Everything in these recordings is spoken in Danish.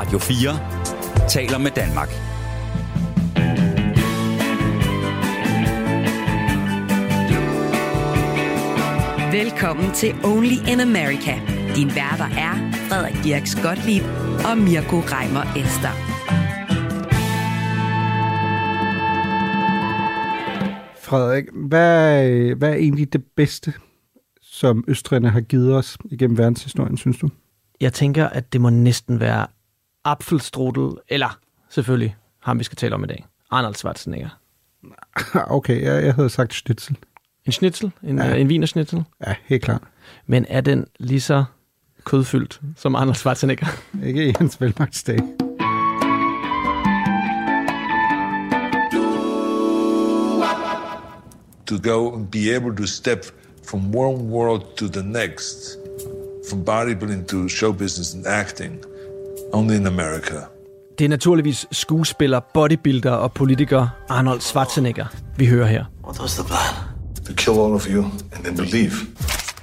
Radio 4 taler med Danmark. Velkommen til Only in America. Din værter er Frederik Dirk Gottlieb og Mirko Reimer Ester. Frederik, hvad, hvad er egentlig det bedste, som østrigerne har givet os igennem verdenshistorien, synes du? Jeg tænker, at det må næsten være Apfelstrudel, eller selvfølgelig ham, vi skal tale om i dag. Arnold Schwarzenegger. Okay, jeg, jeg havde sagt schnitzel. En schnitzel? En, Ja. ja. en wienerschnitzel? Ja, helt klart. Men er den lige så kødfyldt som Arnold Schwarzenegger? Ikke i hans velmagtsdag. to go and be able to step from one world to the next, from bodybuilding to show business and acting, only in America. Det er naturligvis skuespiller, bodybuilder og politiker Arnold Schwarzenegger, vi hører her. What was the plan? To kill all of you and then to leave.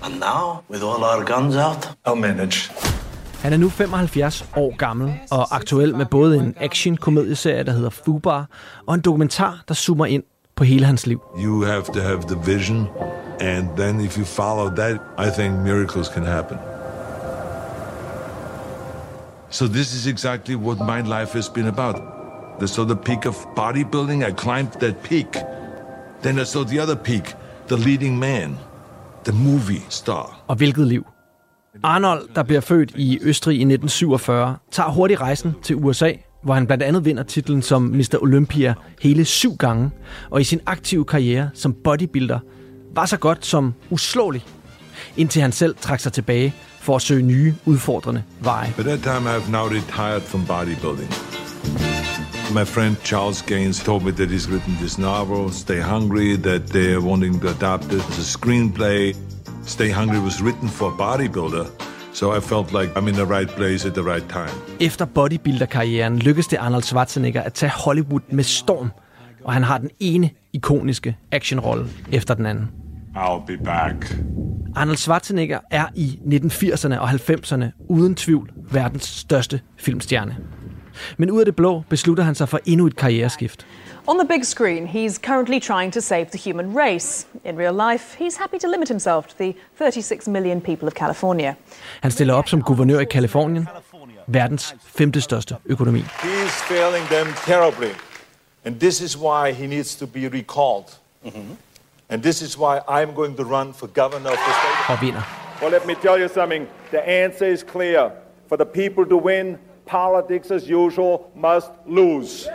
And now, with all our guns out? I'll manage. Han er nu 75 år gammel og aktuel med både en action-komedieserie, der hedder Fubar, og en dokumentar, der zoomer ind på hele hans liv. You have to have the vision, and then if you follow that, I think miracles can happen. So this is exactly what my life has been about. I saw the peak of bodybuilding, I climbed that peak. Then I saw the other peak, the leading man, the movie star. Og hvilket liv. Arnold, der bliver født i Østrig i 1947, tager hurtigt rejsen til USA, hvor han blandt andet vinder titlen som Mr. Olympia hele syv gange, og i sin aktive karriere som bodybuilder var så godt som uslåelig, indtil han selv trak sig tilbage for at søge nye, udfordrende veje. By that time, I've now retired from bodybuilding. My friend Charles Gaines told me that he's written this novel, Stay Hungry, that they're wanting to adapt it as a screenplay. Stay Hungry was written for a bodybuilder, so I felt like I'm in the right place at the right time. Efter bodybuilder-karrieren lykkedes det Arnold Schwarzenegger at tage Hollywood med storm, og han har den ene ikoniske actionrolle efter den anden. I'll be back. Arnold Schwarzenegger er i 1980'erne og 90'erne uden tvivl verdens største filmstjerne. Men ud af det blå beslutter han sig for endnu et karriereskift. On the big screen, he's currently trying to save the human race. In real life, he's happy to limit himself to the 36 million people of California. Han stiller op som guvernør i Kalifornien, verdens femte største økonomi. He is failing them terribly. And this is why he needs to be recalled. And this is why I'm going to run for governor of the state. og vinder. Well, let me tell you something. The answer is clear. For the people to win, politics as usual must lose.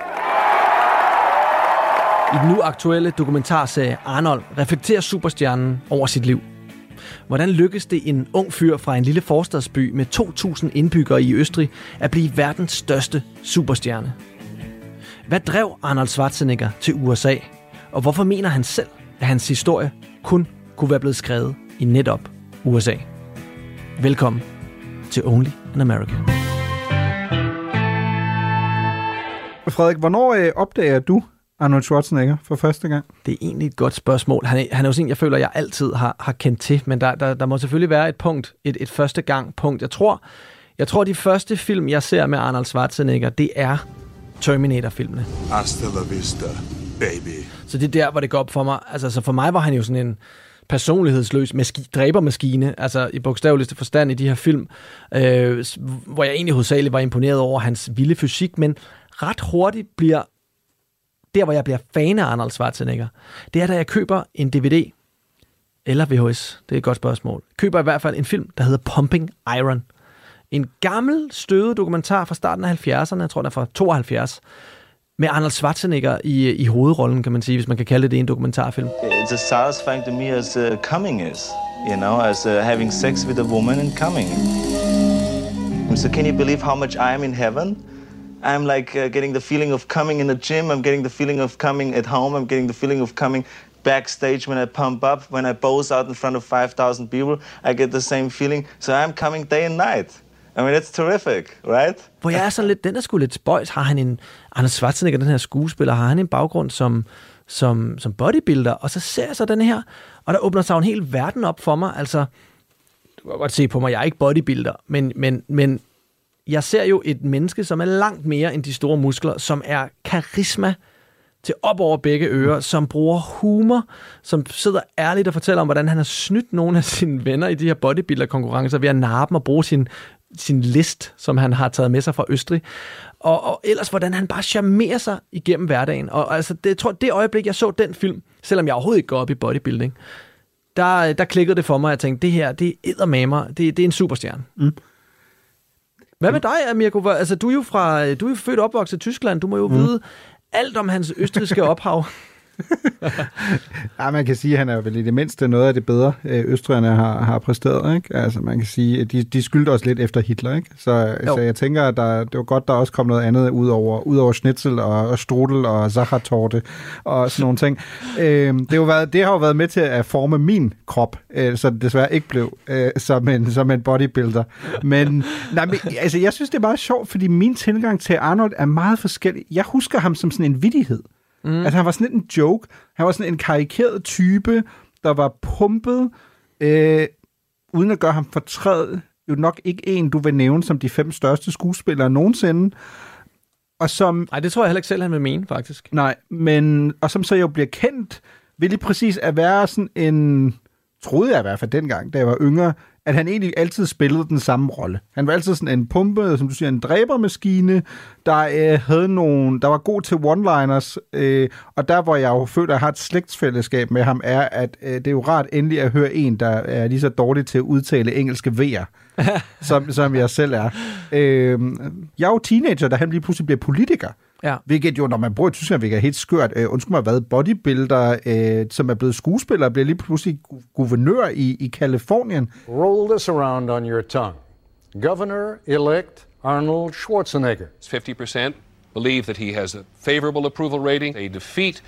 I den nu aktuelle dokumentarserie Arnold reflekterer superstjernen over sit liv. Hvordan lykkes det en ung fyr fra en lille forstadsby med 2.000 indbyggere i Østrig at blive verdens største superstjerne? Hvad drev Arnold Schwarzenegger til USA? Og hvorfor mener han selv, at hans historie kun kunne være blevet skrevet i netop USA? Velkommen til Only in America. Frederik, hvornår øh, opdager du Arnold Schwarzenegger for første gang? Det er egentlig et godt spørgsmål. Han er, han er jo sådan en, jeg føler, jeg altid har, har kendt til, men der, der, der må selvfølgelig være et punkt, et, et første gang punkt. Jeg tror, jeg tror, de første film, jeg ser med Arnold Schwarzenegger, det er Terminator-filmene. Hasta la vista, baby. Så det er der, hvor det går op for mig. Altså, så for mig var han jo sådan en personlighedsløs maski- dræbermaskine, altså i bogstaveligste forstand i de her film, øh, hvor jeg egentlig hovedsageligt var imponeret over hans vilde fysik, men ret hurtigt bliver der, hvor jeg bliver fan af Arnold Schwarzenegger, det er, da jeg køber en DVD eller VHS. Det er et godt spørgsmål. Køber i hvert fald en film, der hedder Pumping Iron. En gammel, støvet dokumentar fra starten af 70'erne, jeg tror, den er fra 72, med Arnold Schwarzenegger i, i hovedrollen, kan man sige, hvis man kan kalde det, en dokumentarfilm. It's as satisfying to me as uh, coming is, you know, as uh, having sex with a woman and coming. So can you believe how much I am in heaven? I'm like uh, getting the feeling of coming in the gym. I'm getting the feeling of coming at home. I'm getting the feeling of coming backstage when I pump up. When I pose out in front of 5,000 people, I get the same feeling. So I'm coming day and night. I mean, it's terrific, right? Hvor jeg er sådan lidt, den er sgu lidt spøjs. Har han en, Anders Schwarzenegger, den her skuespiller, har han en baggrund som, som, som bodybuilder? Og så ser jeg så den her, og der åbner sig en hel verden op for mig. Altså, du kan godt se på mig, jeg er ikke bodybuilder, men, men, men jeg ser jo et menneske, som er langt mere end de store muskler, som er karisma til op over begge ører, som bruger humor, som sidder ærligt og fortæller om, hvordan han har snydt nogle af sine venner i de her bodybuilder-konkurrencer ved at narre dem og bruge sin, sin list, som han har taget med sig fra Østrig. Og, og ellers, hvordan han bare charmerer sig igennem hverdagen. Og altså, det, jeg tror, det øjeblik, jeg så den film, selvom jeg overhovedet ikke går op i bodybuilding, der, der klikkede det for mig, at jeg tænkte, det her, det er eddermamer, det, det er en superstjerne. Mm. Hvad med dig, Mirko? Altså, du er jo fra, du er jo født og opvokset i Tyskland. Du må jo mm. vide alt om hans østriske ophav. ja, man kan sige, at han er vel i det mindste noget af det bedre, øh, østrigerne har, har præsteret. Ikke? Altså, man kan sige, at de, de skyldte også lidt efter Hitler. Ikke? Så, så jeg tænker, at der, det var godt, der også kom noget andet ud over, ud over schnitzel og, og strudel og zachertorte og sådan nogle ting. Øh, det, har jo været, det har jo været med til at forme min krop, øh, så det desværre ikke blev øh, som, en, som en bodybuilder. Men, nej, men altså, jeg synes, det er meget sjovt, fordi min tilgang til Arnold er meget forskellig. Jeg husker ham som sådan en vidighed. Mm. Altså han var sådan lidt en joke. Han var sådan en karikeret type, der var pumpet, øh, uden at gøre ham fortræd. Jo nok ikke en, du vil nævne som de fem største skuespillere nogensinde. Og som... Nej, det tror jeg heller ikke selv, han vil mene, faktisk. Nej, men... Og som så jo bliver kendt ved lige præcis at være sådan en... Troede jeg i hvert fald dengang, da jeg var yngre, at han egentlig altid spillede den samme rolle. Han var altid sådan en pumpe, som du siger, en dræbermaskine, der øh, havde nogle, der var god til one-liners, øh, og der, hvor jeg jo føler, at jeg har et slægtsfællesskab med ham, er, at øh, det er jo rart endelig at høre en, der er lige så dårlig til at udtale engelske V'er, som, som jeg selv er. Øh, jeg er jo teenager, da han lige pludselig bliver politiker. Ja. Hvilket jo, når man bor i Tyskland, hvilket er helt skørt. Øh, undskyld mig, hvad bodybuilder, øh, som er blevet skuespiller, bliver lige pludselig guvernør i, i Kalifornien. Roll this around on your tongue. Governor-elect Arnold Schwarzenegger. 50% believe that he has a favorable approval rating. A defeat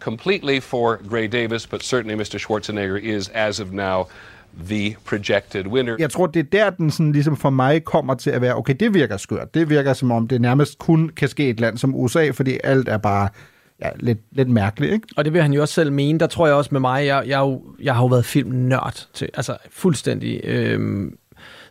completely for Gray Davis, but certainly Mr. Schwarzenegger is, as of now, the projected winner. Jeg tror, det er der, den sådan, ligesom for mig kommer til at være, okay, det virker skørt. Det virker som om, det nærmest kun kan ske i et land som USA, fordi alt er bare ja, lidt, lidt mærkeligt. Ikke? Og det vil han jo også selv mene. Der tror jeg også med mig, jeg, jeg, jeg har jo været filmnørd til, altså fuldstændig. Øhm,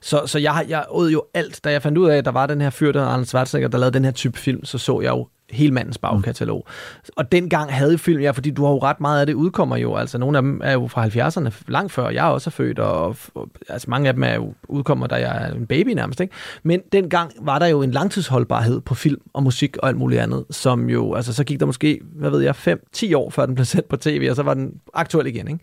så, så jeg, jeg åd jo alt. Da jeg fandt ud af, at der var den her fyr, der Arnold Schwarzenegger, der lavede den her type film, så så jeg jo hele mandens bagkatalog. Mm. Og dengang havde film, ja, fordi du har jo ret meget af det udkommer jo, altså nogle af dem er jo fra 70'erne, langt før jeg også er født, og, og altså mange af dem er jo udkommer, da jeg er en baby nærmest, ikke? Men dengang var der jo en langtidsholdbarhed på film og musik og alt muligt andet, som jo, altså så gik der måske, hvad ved jeg, 5-10 år før den blev sendt på tv, og så var den aktuel igen, ikke?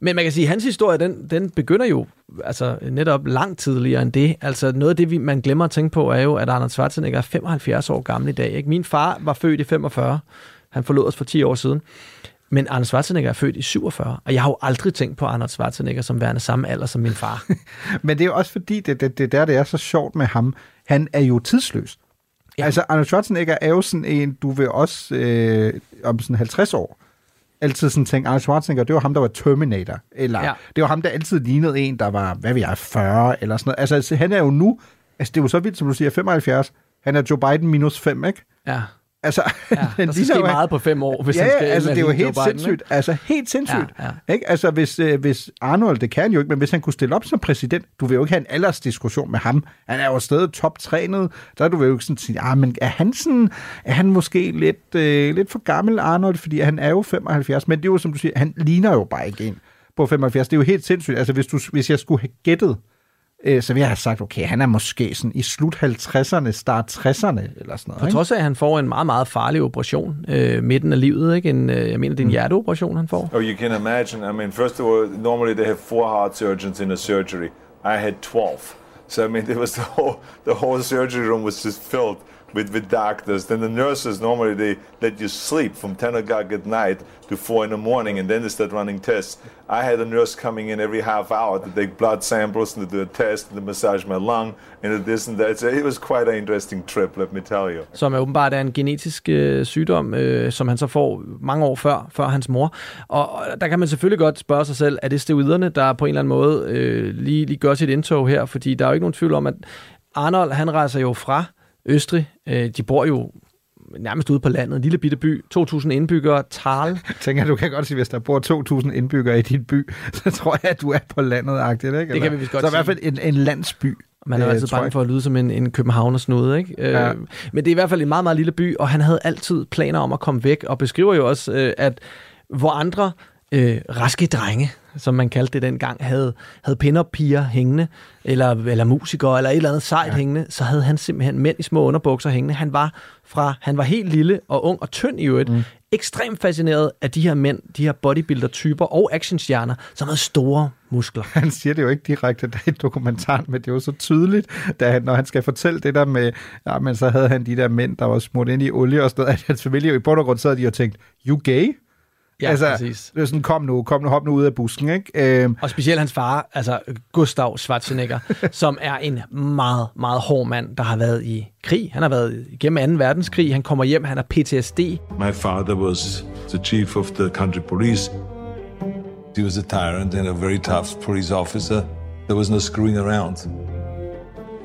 Men man kan sige, at hans historie, den, den begynder jo altså, netop langt tidligere end det. Altså noget af det, vi, man glemmer at tænke på, er jo, at Arnold Schwarzenegger er 75 år gammel i dag. Ikke? Min far var født i 45. Han forlod os for 10 år siden. Men Arnold Schwarzenegger er født i 47, og jeg har jo aldrig tænkt på Arnold Schwarzenegger som værende samme alder som min far. Men det er jo også fordi, det, det, det der, det er så sjovt med ham. Han er jo tidsløs. Ja. Altså, Arnold Schwarzenegger er jo sådan en, du vil også øh, om sådan 50 år, altid sådan tænkt, Arnold Schwarzenegger, det var ham, der var Terminator. Eller ja. det var ham, der altid lignede en, der var, hvad ved jeg, 40 eller sådan noget. Altså, altså, han er jo nu, altså det er jo så vildt, som du siger, 75. Han er Joe Biden minus 5, ikke? Ja. Altså, ja, der skal ske jo, meget på fem år, hvis ja, han skal altså, det er jo helt Biden, sindssygt. Ikke? Altså, helt sindssygt. Ja, ja. Ikke? Altså, hvis, øh, hvis Arnold, det kan jo ikke, men hvis han kunne stille op som præsident, du vil jo ikke have en aldersdiskussion med ham. Han er jo stadig toptrænet. Der du vil jo ikke sådan sige, ah, men er han, sådan, er han måske lidt, øh, lidt for gammel, Arnold, fordi han er jo 75, men det er jo, som du siger, han ligner jo bare ikke en på 75. Det er jo helt sindssygt. Altså, hvis, du, hvis jeg skulle have gættet, øh, så ville jeg have sagt, okay, han er måske sådan i slut 50'erne, start 60'erne eller sådan noget. På trods af, at han får en meget, meget farlig operation øh, midten af livet, ikke? En, øh, jeg mener, det er en mm. hjerteoperation, han får. Oh, you can imagine. I mean, first of all, normally they have four heart surgeons in a surgery. I had 12. So I mean, it was the whole, the whole surgery room was just filled with, with doctors. Then the nurses normally they let you sleep from 10 o'clock at night to 4 in the morning, and then they start running tests. I had a nurse coming in every half hour to take blood samples and to do a test and to massage my lung and this and that. So it was quite an interesting trip, let me tell you. Som er åbenbart er en genetisk øh, sygdom, øh, som han så får mange år før, før hans mor. Og, og der kan man selvfølgelig godt spørge sig selv, er det steroiderne, der på en eller anden måde øh, lige, lige gør sit indtog her? Fordi der er jo ikke nogen tvivl om, at Arnold, han rejser jo fra Østrig. Øh, de bor jo nærmest ude på landet, en lille bitte by, 2.000 indbyggere, Tal. tænker, du kan godt sige, hvis der bor 2.000 indbyggere i din by, så tror jeg, at du er på landet, ikke? Eller? Det kan vi vist godt Så i hvert fald en, en landsby. Man er Øh, altid bange for at lyde som en, en københavner snude, ikke? Ja. Øh, men det er i hvert fald en meget, meget lille by, og han havde altid planer om at komme væk, og beskriver jo også, øh, at hvor andre øh, raske drenge, som man kaldte det dengang, havde, havde pin-up-piger hængende, eller, eller musikere, eller et eller andet sejt ja. hængende, så havde han simpelthen mænd i små underbukser hængende. Han var fra, han var helt lille og ung og tynd i øvrigt, mm. ekstremt fascineret af de her mænd, de her bodybuilder-typer og actionstjerner, som havde store muskler. Han siger det jo ikke direkte der i dokumentaren, men det er jo så tydeligt, da han, når han skal fortælle det der med, ja, men så havde han de der mænd, der var smurt ind i olie og sådan noget, at hans familie i bund og grund sad de og tænkt, you gay? Ja, altså, præcis. Det er sådan, kom nu, kom nu, hop nu ud af busken, ikke? Øhm, Og specielt hans far, altså Gustav Schwarzenegger, som er en meget, meget hård mand, der har været i krig. Han har været igennem 2. verdenskrig. Han kommer hjem, han har PTSD. My father was the chief of the country police. He was a tyrant and a very tough police officer. There was no screwing around.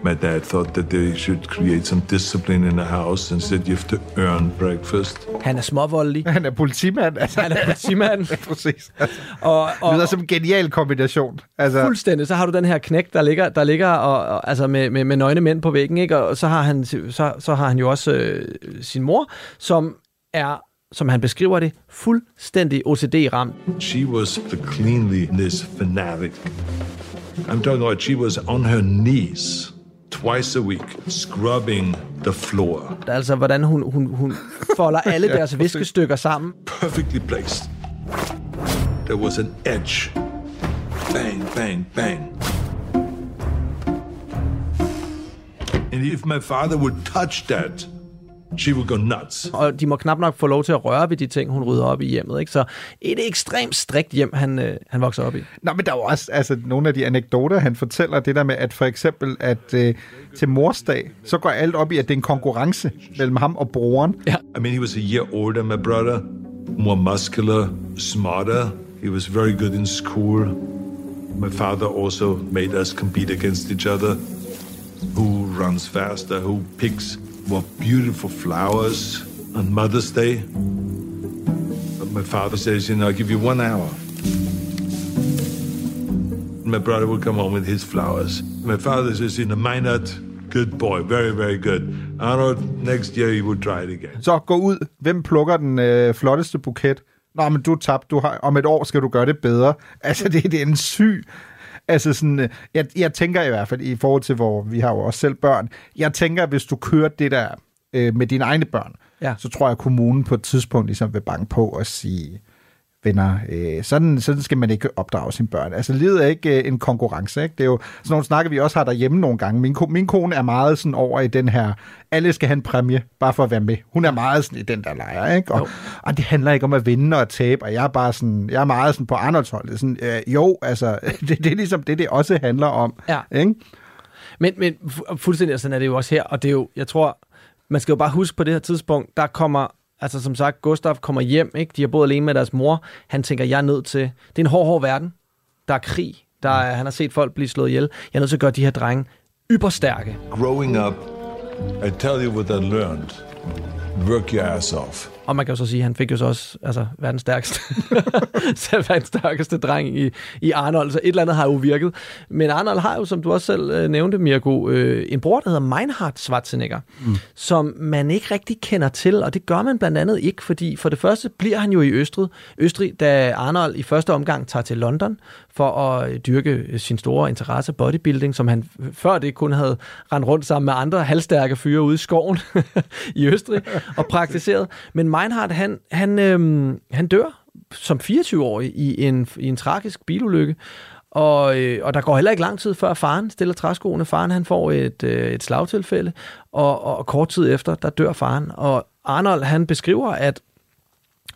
My dad thought that they should create some discipline in the house and said you have to earn breakfast. Han er småvoldelig. Han er politimand. Altså. Han er politimand. Præcis. Altså, og, og, det lyder som en genial kombination. Altså, Fuldstændig. Så har du den her knæk, der ligger, der ligger og, og, altså med, med, med nøgne mænd på væggen, ikke? og så har han, så, så har han jo også øh, sin mor, som er som han beskriver det, fuldstændig OCD-ramt. She was the cleanliness fanatic. I'm talking about she was on her knees twice a week, scrubbing the floor. Altså, hvordan hun, hun, hun folder alle deres viskestykker sammen. Perfectly placed. There was an edge. Bang, bang, bang. And if my father would touch that, she would go nuts. Og de må knap nok få lov til at røre ved de ting, hun rydder op i hjemmet. Ikke? Så et ekstremt strikt hjem, han, øh, han vokser op i. Nå, men der er jo også altså, nogle af de anekdoter, han fortæller, det der med, at for eksempel, at øh, til morsdag, så går alt op i, at det er en konkurrence mellem ham og broren. Ja. I mean, he was a year older, my brother, more muscular, smarter. He was very good in school. My father also made us compete against each other. Who runs faster? Who picks more beautiful flowers on Mother's Day? But my father says, you know, I'll give you one hour. My brother would come home with his flowers. My father says, you know, Minot, good boy, very, very good. Arnold, next year you would try it again. Så gå ud. Hvem plukker den øh, flotteste buket? Nå, men du er tabt. Du har, om et år skal du gøre det bedre. Altså, det, det er en syg... Altså sådan, øh, jeg, jeg tænker i hvert fald, i forhold til, hvor vi har jo også selv børn, jeg tænker, hvis du kører det der øh, med dine egne børn, Ja. så tror jeg, at kommunen på et tidspunkt ligesom vil banke på og sige, venner, øh, sådan, sådan skal man ikke opdrage sine børn. Altså, livet er ikke øh, en konkurrence, ikke? Det er jo sådan nogle snakker, vi også har derhjemme nogle gange. Min, ko, min kone er meget sådan over i den her, alle skal have en præmie, bare for at være med. Hun er meget sådan i den der lejr, ikke? Og, og det handler ikke om at vinde og at tabe, og jeg er bare sådan, jeg er meget sådan på Arnolds hold. Sådan, øh, jo, altså, det, det er ligesom det, det også handler om. Ja. Ikke? Men, men fu- fuldstændig sådan er det jo også her, og det er jo, jeg tror, man skal jo bare huske på det her tidspunkt, der kommer, altså som sagt, Gustav kommer hjem, ikke? de har boet alene med deres mor, han tænker, jeg er nødt til, det er en hård, hård verden, der er krig, der er, han har set folk blive slået ihjel, jeg er nødt til at gøre de her drenge yberstærke. Growing up, I tell you what I learned. Work your ass off. Og man kan jo så sige, at han fik jo så også altså, verdens stærkeste, selv verdens stærkeste dreng i, i Arnold, så et eller andet har jo virket. Men Arnold har jo, som du også selv øh, nævnte, Mirko, øh, en bror, der hedder Meinhard Schwarzenegger, mm. som man ikke rigtig kender til, og det gør man blandt andet ikke, fordi for det første bliver han jo i Østrig, Østrig da Arnold i første omgang tager til London for at øh, dyrke sin store interesse bodybuilding, som han før det kun havde rendt rundt sammen med andre halvstærke fyre ude i skoven i Østrig og praktiseret. Men Meinhard, han, han, øhm, han dør som 24-årig i en, i en tragisk bilulykke, og, øh, og der går heller ikke lang tid før faren stiller træskoene. Faren han får et, øh, et slagtilfælde, og, og, og kort tid efter, der dør faren. Og Arnold han beskriver, at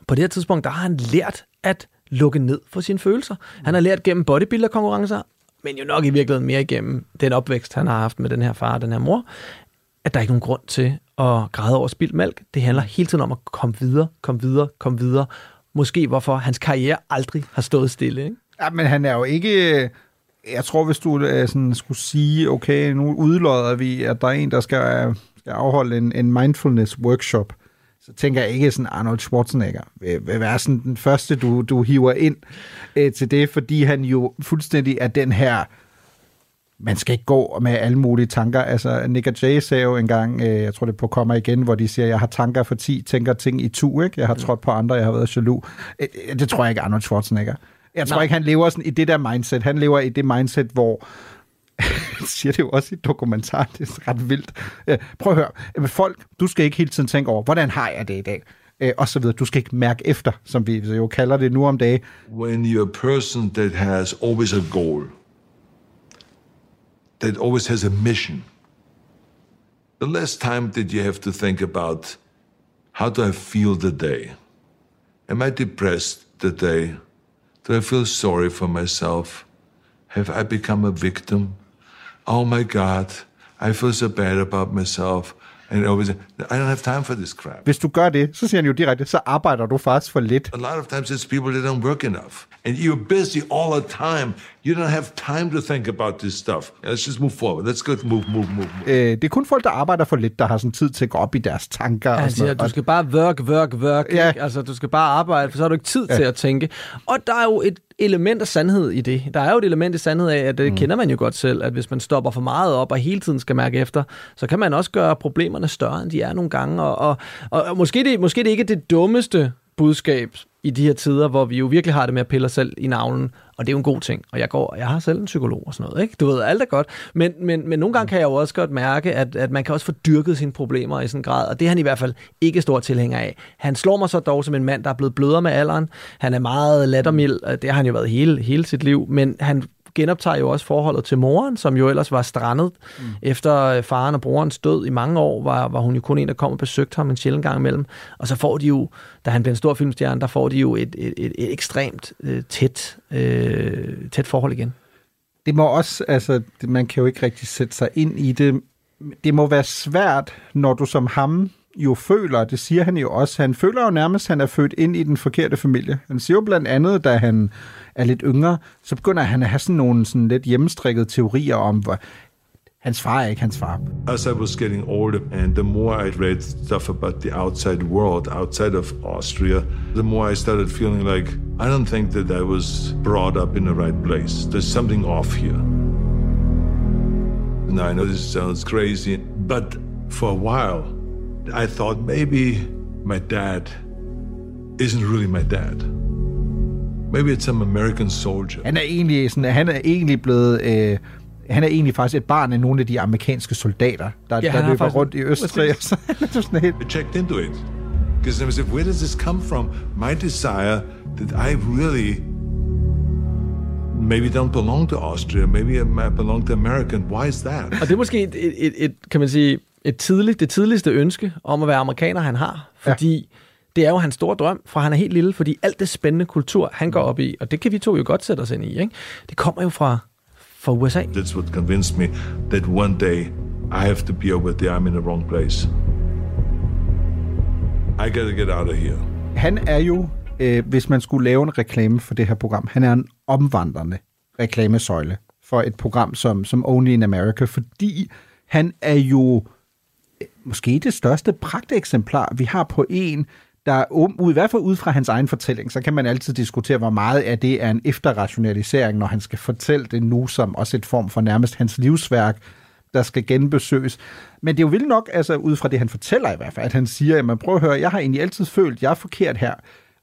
på det her tidspunkt, der har han lært at lukke ned for sine følelser. Han har lært gennem bodybuilder-konkurrencer, men jo nok i virkeligheden mere igennem den opvækst, han har haft med den her far og den her mor, at der er ikke nogen grund til at græde over spildt mælk. Det handler hele tiden om at komme videre, komme videre, komme videre. Måske hvorfor hans karriere aldrig har stået stille. Ikke? Ja, men han er jo ikke... Øh, jeg tror, hvis du øh, sådan skulle sige, okay, nu udlodder vi, at der er en, der skal, øh, skal afholde en, en mindfulness-workshop, så tænker jeg ikke, sådan Arnold Schwarzenegger vil, vil være sådan den første, du, du hiver ind øh, til det, fordi han jo fuldstændig er den her man skal ikke gå med alle mulige tanker. Altså, Nick og Jay sagde jo engang, øh, jeg tror det på kommer igen, hvor de siger, jeg har tanker for 10, tænker ting i tu, ikke? Jeg har trådt på andre, jeg har været jaloux. Øh, øh, det tror jeg ikke Arnold Schwarzenegger. Jeg tror Nej. ikke, han lever sådan i det der mindset. Han lever i det mindset, hvor siger det jo også i dokumentaren, det er ret vildt. Øh, prøv at høre, øh, folk, du skal ikke hele tiden tænke over, hvordan har jeg det i dag? Øh, og så videre. Du skal ikke mærke efter, som vi jo kalder det nu om dagen. When you're a person that has always a goal, that always has a mission, the less time that you have to think about how do I feel today? Am I depressed today? Do I feel sorry for myself? Have I become a victim? Oh my God, I feel so bad about myself. And always, I don't have time for this crap. Hvis du gør det, så siger han jo direkte, så arbejder du faktisk for lidt. A lot of times it's people that don't work enough. And you're busy all the time. You don't have time to think about this stuff. Let's just move forward. Let's go move, move, move. move. Øh, det er kun folk, der arbejder for lidt, der har sådan tid til at gå op i deres tanker. Ja, og han sådan siger, du skal bare work, work, work. Ja. Altså, du skal bare arbejde, for så har du ikke tid ja. til at tænke. Og der er jo et element af sandhed i det. Der er jo et element af sandhed af, at det mm. kender man jo godt selv, at hvis man stopper for meget op og hele tiden skal mærke efter, så kan man også gøre problemerne større, end de er nogle gange. Og, og, og, og måske, det, måske det ikke er det dummeste budskab i de her tider, hvor vi jo virkelig har det med at pille os selv i navlen, og det er jo en god ting. Og jeg går, jeg har selv en psykolog og sådan noget, ikke? Du ved, alt er godt. Men, men, men nogle gange kan jeg jo også godt mærke, at, at man kan også få dyrket sine problemer i sådan en grad, og det er han i hvert fald ikke stor tilhænger af. Han slår mig så dog som en mand, der er blevet blødere med alderen. Han er meget lattermild, og det har han jo været hele, hele sit liv, men han genoptager jo også forholdet til moren, som jo ellers var strandet. Mm. Efter øh, faren og brorens død i mange år, var, var hun jo kun en, der kom og besøgte ham en sjældent gang imellem. Og så får de jo, da han bliver en stor filmstjerne, der får de jo et, et, et, et ekstremt øh, tæt, øh, tæt forhold igen. det må også, altså, man kan jo ikke rigtig sætte sig ind i det. Det må være svært, når du som ham jo føler, det siger han jo også, han føler jo nærmest, at han er født ind i den forkerte familie. Han siger jo blandt andet, da han er lidt yngre, så begynder han at have sådan nogle sådan lidt hjemmestrikkede teorier om, hvor hans far er ikke hans far. As I was getting older, and the more I read stuff about the outside world, outside of Austria, the more I started feeling like I don't think that I was brought up in the right place. There's something off here. Now I know this sounds crazy, but for a while, i thought maybe my dad isn't really my dad. Maybe it's some American soldier. Han er egentlig, sådan, han er egentlig blevet... Øh, han er egentlig faktisk et barn af nogle af de amerikanske soldater, der, Ja, der løber faktisk- rundt i Østrig. Præcis. Så sådan helt... I checked into it because I said, where does this come from? My desire that I really maybe don't belong to Austria, maybe I belong to American. Why is that? Og det er måske et, et, et kan man sige, et tidligt, det tidligste ønske om at være amerikaner, han har. Fordi ja. det er jo hans store drøm, fra han er helt lille, fordi alt det spændende kultur, han går op i, og det kan vi to jo godt sætte os ind i, ikke? det kommer jo fra, fra USA. That's what convinced me that one day I have to be over there. I'm in the wrong place. I gotta get out of here. Han er jo, øh, hvis man skulle lave en reklame for det her program, han er en omvandrende reklamesøjle for et program som, som Only in America, fordi han er jo måske det største pragteksemplar, vi har på en, der ud, i hvert fald ud fra hans egen fortælling, så kan man altid diskutere, hvor meget af det er en efterrationalisering, når han skal fortælle det nu som også et form for nærmest hans livsværk, der skal genbesøges. Men det er jo vildt nok, altså ud fra det, han fortæller i hvert fald, at han siger, at man prøver at høre, jeg har egentlig altid følt, at jeg er forkert her.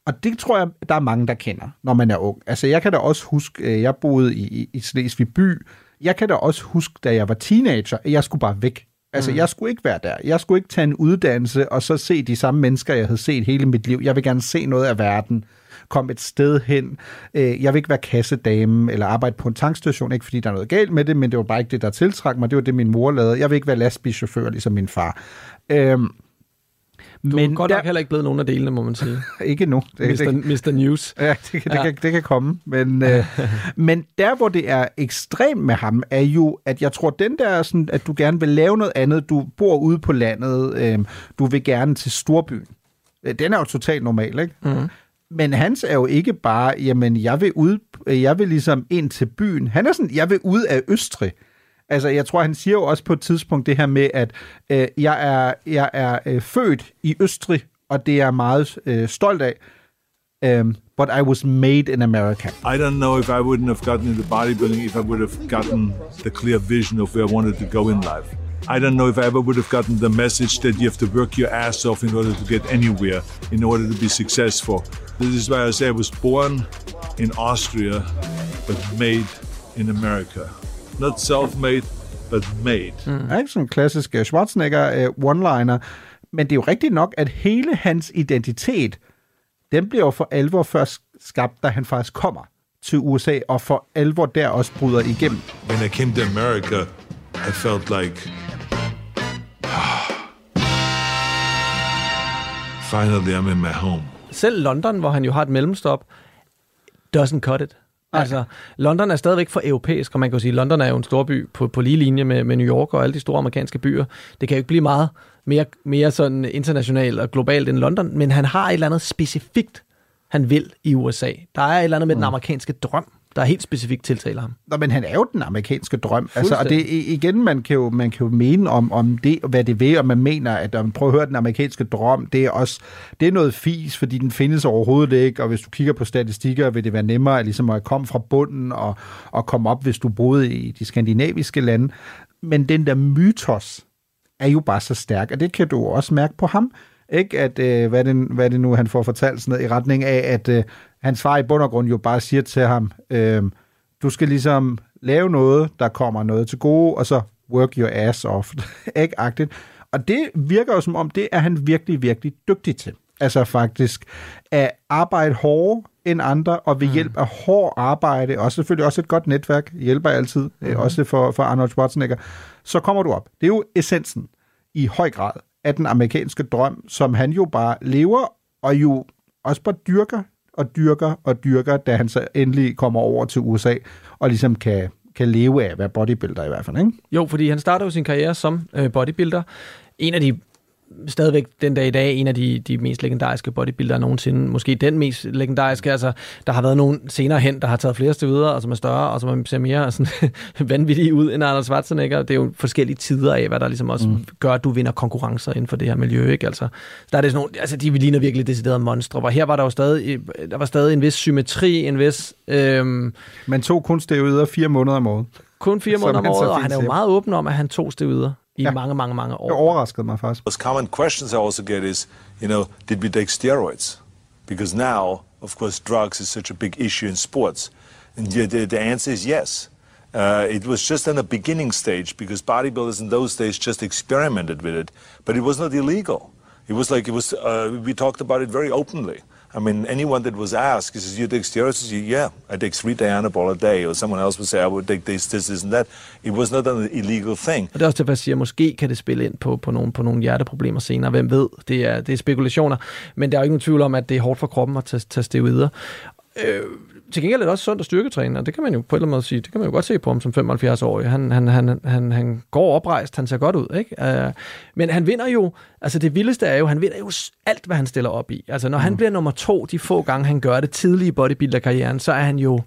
Og det tror jeg, der er mange, der kender, når man er ung. Altså jeg kan da også huske, øh, jeg boede i, i, i Slesvig by. Jeg kan da også huske, da jeg var teenager, at jeg skulle bare væk. Altså, Mm. jeg skulle ikke være der. Jeg skulle ikke tage en uddannelse, og så se de samme mennesker, jeg havde set hele mit liv. Jeg vil gerne se noget af verden. Kom et sted hen. Øh, Jeg vil ikke være kassedame eller arbejde på en tankstation. Ikke fordi der er noget galt med det, men det var bare ikke det, der tiltrak mig. Det var det, min mor lavede. Jeg vil ikke være lastbilchauffør, ligesom min far. Øhm, Du er godt nok heller ikke blevet nogen af delene, må man sige. ikke nu. Mr. Mr. News. Ja, det, kan, det, Ja. kan, det kan komme. Men, øh, men der, hvor det er ekstremt med ham, er jo, at jeg tror, den der, sådan, at du gerne vil lave noget andet, du bor ude på landet, øh, du vil gerne til storbyen. Øh, Den er jo totalt normal, ikke? Mm. Men hans er jo ikke bare, jamen, jeg vil ud, øh, jeg vil ligesom ind til byen. Han er sådan, jeg vil ud af Østrig. Altså, jeg tror, han siger jo også på et tidspunkt det her med, at øh, jeg er, jeg er øh, født i Østrig, og det er jeg meget øh, stolt af. um, but I was made in America. I don't know if I wouldn't have gotten into bodybuilding if I would have gotten the clear vision of where I wanted to go in life. I don't know if I ever would have gotten the message that you have to work your ass off in order to get anywhere, in order to be successful. This is why I say I was born in Austria, but made in America. Not self-made, but made. Mm. Er ikke sådan en klassisk uh, Schwarzenegger uh, one-liner, men det er jo rigtigt nok, at hele hans identitet, den bliver jo for alvor først skabt, da han faktisk kommer til USA, og for alvor der også bryder igennem. When I came to America, I felt like finally I'm in my home. Selv London, hvor han jo har et mellemstop, doesn't cut it. Altså, London er stadigvæk for europæisk, og man kan jo sige, at London er jo en stor by på, på lige linje med, med New York og alle de store amerikanske byer. Det kan jo ikke blive meget mere, mere sådan internationalt og globalt end London, men han har et eller andet specifikt, han vil i USA. Der er et eller andet med mm. den amerikanske drøm, der helt specifikt tiltaler ham. Nå, men han er jo den amerikanske drøm. Altså, og det, igen, man kan, jo, man kan jo mene om, om det, hvad det vil, og man mener, at man prøver at høre den amerikanske drøm, det er også det er noget fis, fordi den findes overhovedet ikke, og hvis du kigger på statistikker, vil det være nemmere ligesom at komme fra bunden og, og komme op, hvis du boede i de skandinaviske lande. Men den der mytos er jo bare så stærk, og det kan du også mærke på ham. Ikke at, øh, hvad, det, hvad det nu, han får fortalt sådan noget, i retning af, at øh, hans far i bund og grund jo bare siger til ham, øh, du skal ligesom lave noget, der kommer noget til gode, og så work your ass off. ikke agtigt. Og det virker jo som om, det er han virkelig, virkelig dygtig til. Altså faktisk at arbejde hårdere end andre, og ved mm. hjælp af hård arbejde, og selvfølgelig også et godt netværk, hjælper altid, mm. også for, for Arnold Schwarzenegger, så kommer du op. Det er jo essensen i høj grad af den amerikanske drøm, som han jo bare lever, og jo også bare dyrker og dyrker og dyrker, da han så endelig kommer over til USA, og ligesom kan, kan leve af at være bodybuilder i hvert fald, ikke? Jo, fordi han starter jo sin karriere som øh, bodybuilder. En af de stadigvæk den dag i dag en af de, de mest legendariske bodybuildere nogensinde. Måske den mest legendariske. Altså, der har været nogen senere hen, der har taget flere steder, og som er større, og som ser mere sådan, vanvittige ud end Arnold Schwarzenegger. Det er jo forskellige tider af, hvad der ligesom også mm. gør, at du vinder konkurrencer inden for det her miljø. Ikke? Altså, der er det sådan nogle, altså, de ligner virkelig deciderede monstre, hvor her var der jo stadig, der var stadig en vis symmetri, en vis... Øhm, Man tog kun steroider fire måneder om året. Kun fire måneder om året, og han er jo meget åben om, at han tog steroider i ja. mange, mange, mange år. Det overraskede mig faktisk. Most common questions I also get is, you know, did we take steroids? Because now, of course, drugs is such a big issue in sports. And the, the answer is yes. Uh, it was just in the beginning stage because bodybuilders in those days just experimented with it, but it was not illegal. It was like it was. Uh, we talked about it very openly. I mean, anyone that was asked, he says, you take steroids? Yeah, I take three Dianabol a day. Or someone else would say, I would take this, this, this, and that. It was not an illegal thing. Og det er også derfor, jeg siger, måske kan det spille ind på, på, nogle, på nogle hjerteproblemer senere. Hvem ved? Det er, det er spekulationer. Men der er jo ikke nogen tvivl om, at det er hårdt for kroppen at tage, tage steroider. Øh, til gengæld er det også sundt at styrketræne, og det kan man jo på en eller anden måde sige, det kan man jo godt se på ham som 75-årig. Han, han, han, han, han går oprejst, han ser godt ud, ikke? Uh, men han vinder jo, altså det vildeste er jo, han vinder jo alt, hvad han stiller op i. Altså når mm. han bliver nummer to, de få gange han gør det tidlige bodybuilder-karrieren, så er han jo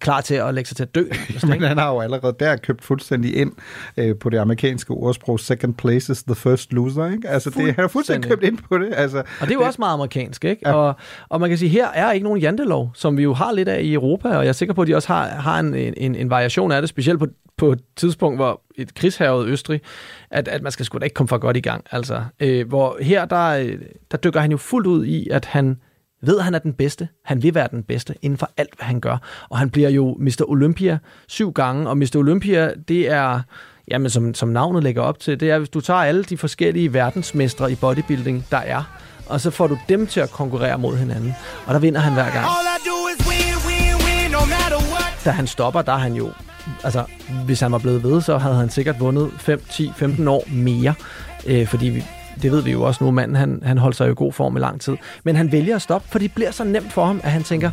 klar til at lægge sig til at dø. Men han har jo allerede der købt fuldstændig ind øh, på det amerikanske ordsprog, second place is the first loser, ikke? Altså, det, har fuldstændig købt ind på det. Altså, og det er jo det, også meget amerikansk, ikke? Ja. Og, og man kan sige, her er ikke nogen jantelov, som vi jo har lidt af i Europa, og jeg er sikker på, at de også har, har en, en, en variation af det, specielt på, på et tidspunkt, hvor et krigshavet Østrig, at, at man skal sgu da ikke komme for godt i gang. Altså, øh, hvor her, der, der dykker han jo fuldt ud i, at han ved, at han er den bedste. Han vil være den bedste inden for alt, hvad han gør. Og han bliver jo Mr. Olympia syv gange, og Mr. Olympia, det er, jamen som, som navnet lægger op til, det er, hvis du tager alle de forskellige verdensmestre i bodybuilding, der er, og så får du dem til at konkurrere mod hinanden. Og der vinder han hver gang. Da han stopper, der er han jo... Altså, hvis han var blevet ved, så havde han sikkert vundet 5, 10, 15 år mere. Øh, fordi vi, det ved vi jo også nu, manden han, han holdt sig i god form i lang tid. Men han vælger at stoppe, for det bliver så nemt for ham, at han tænker,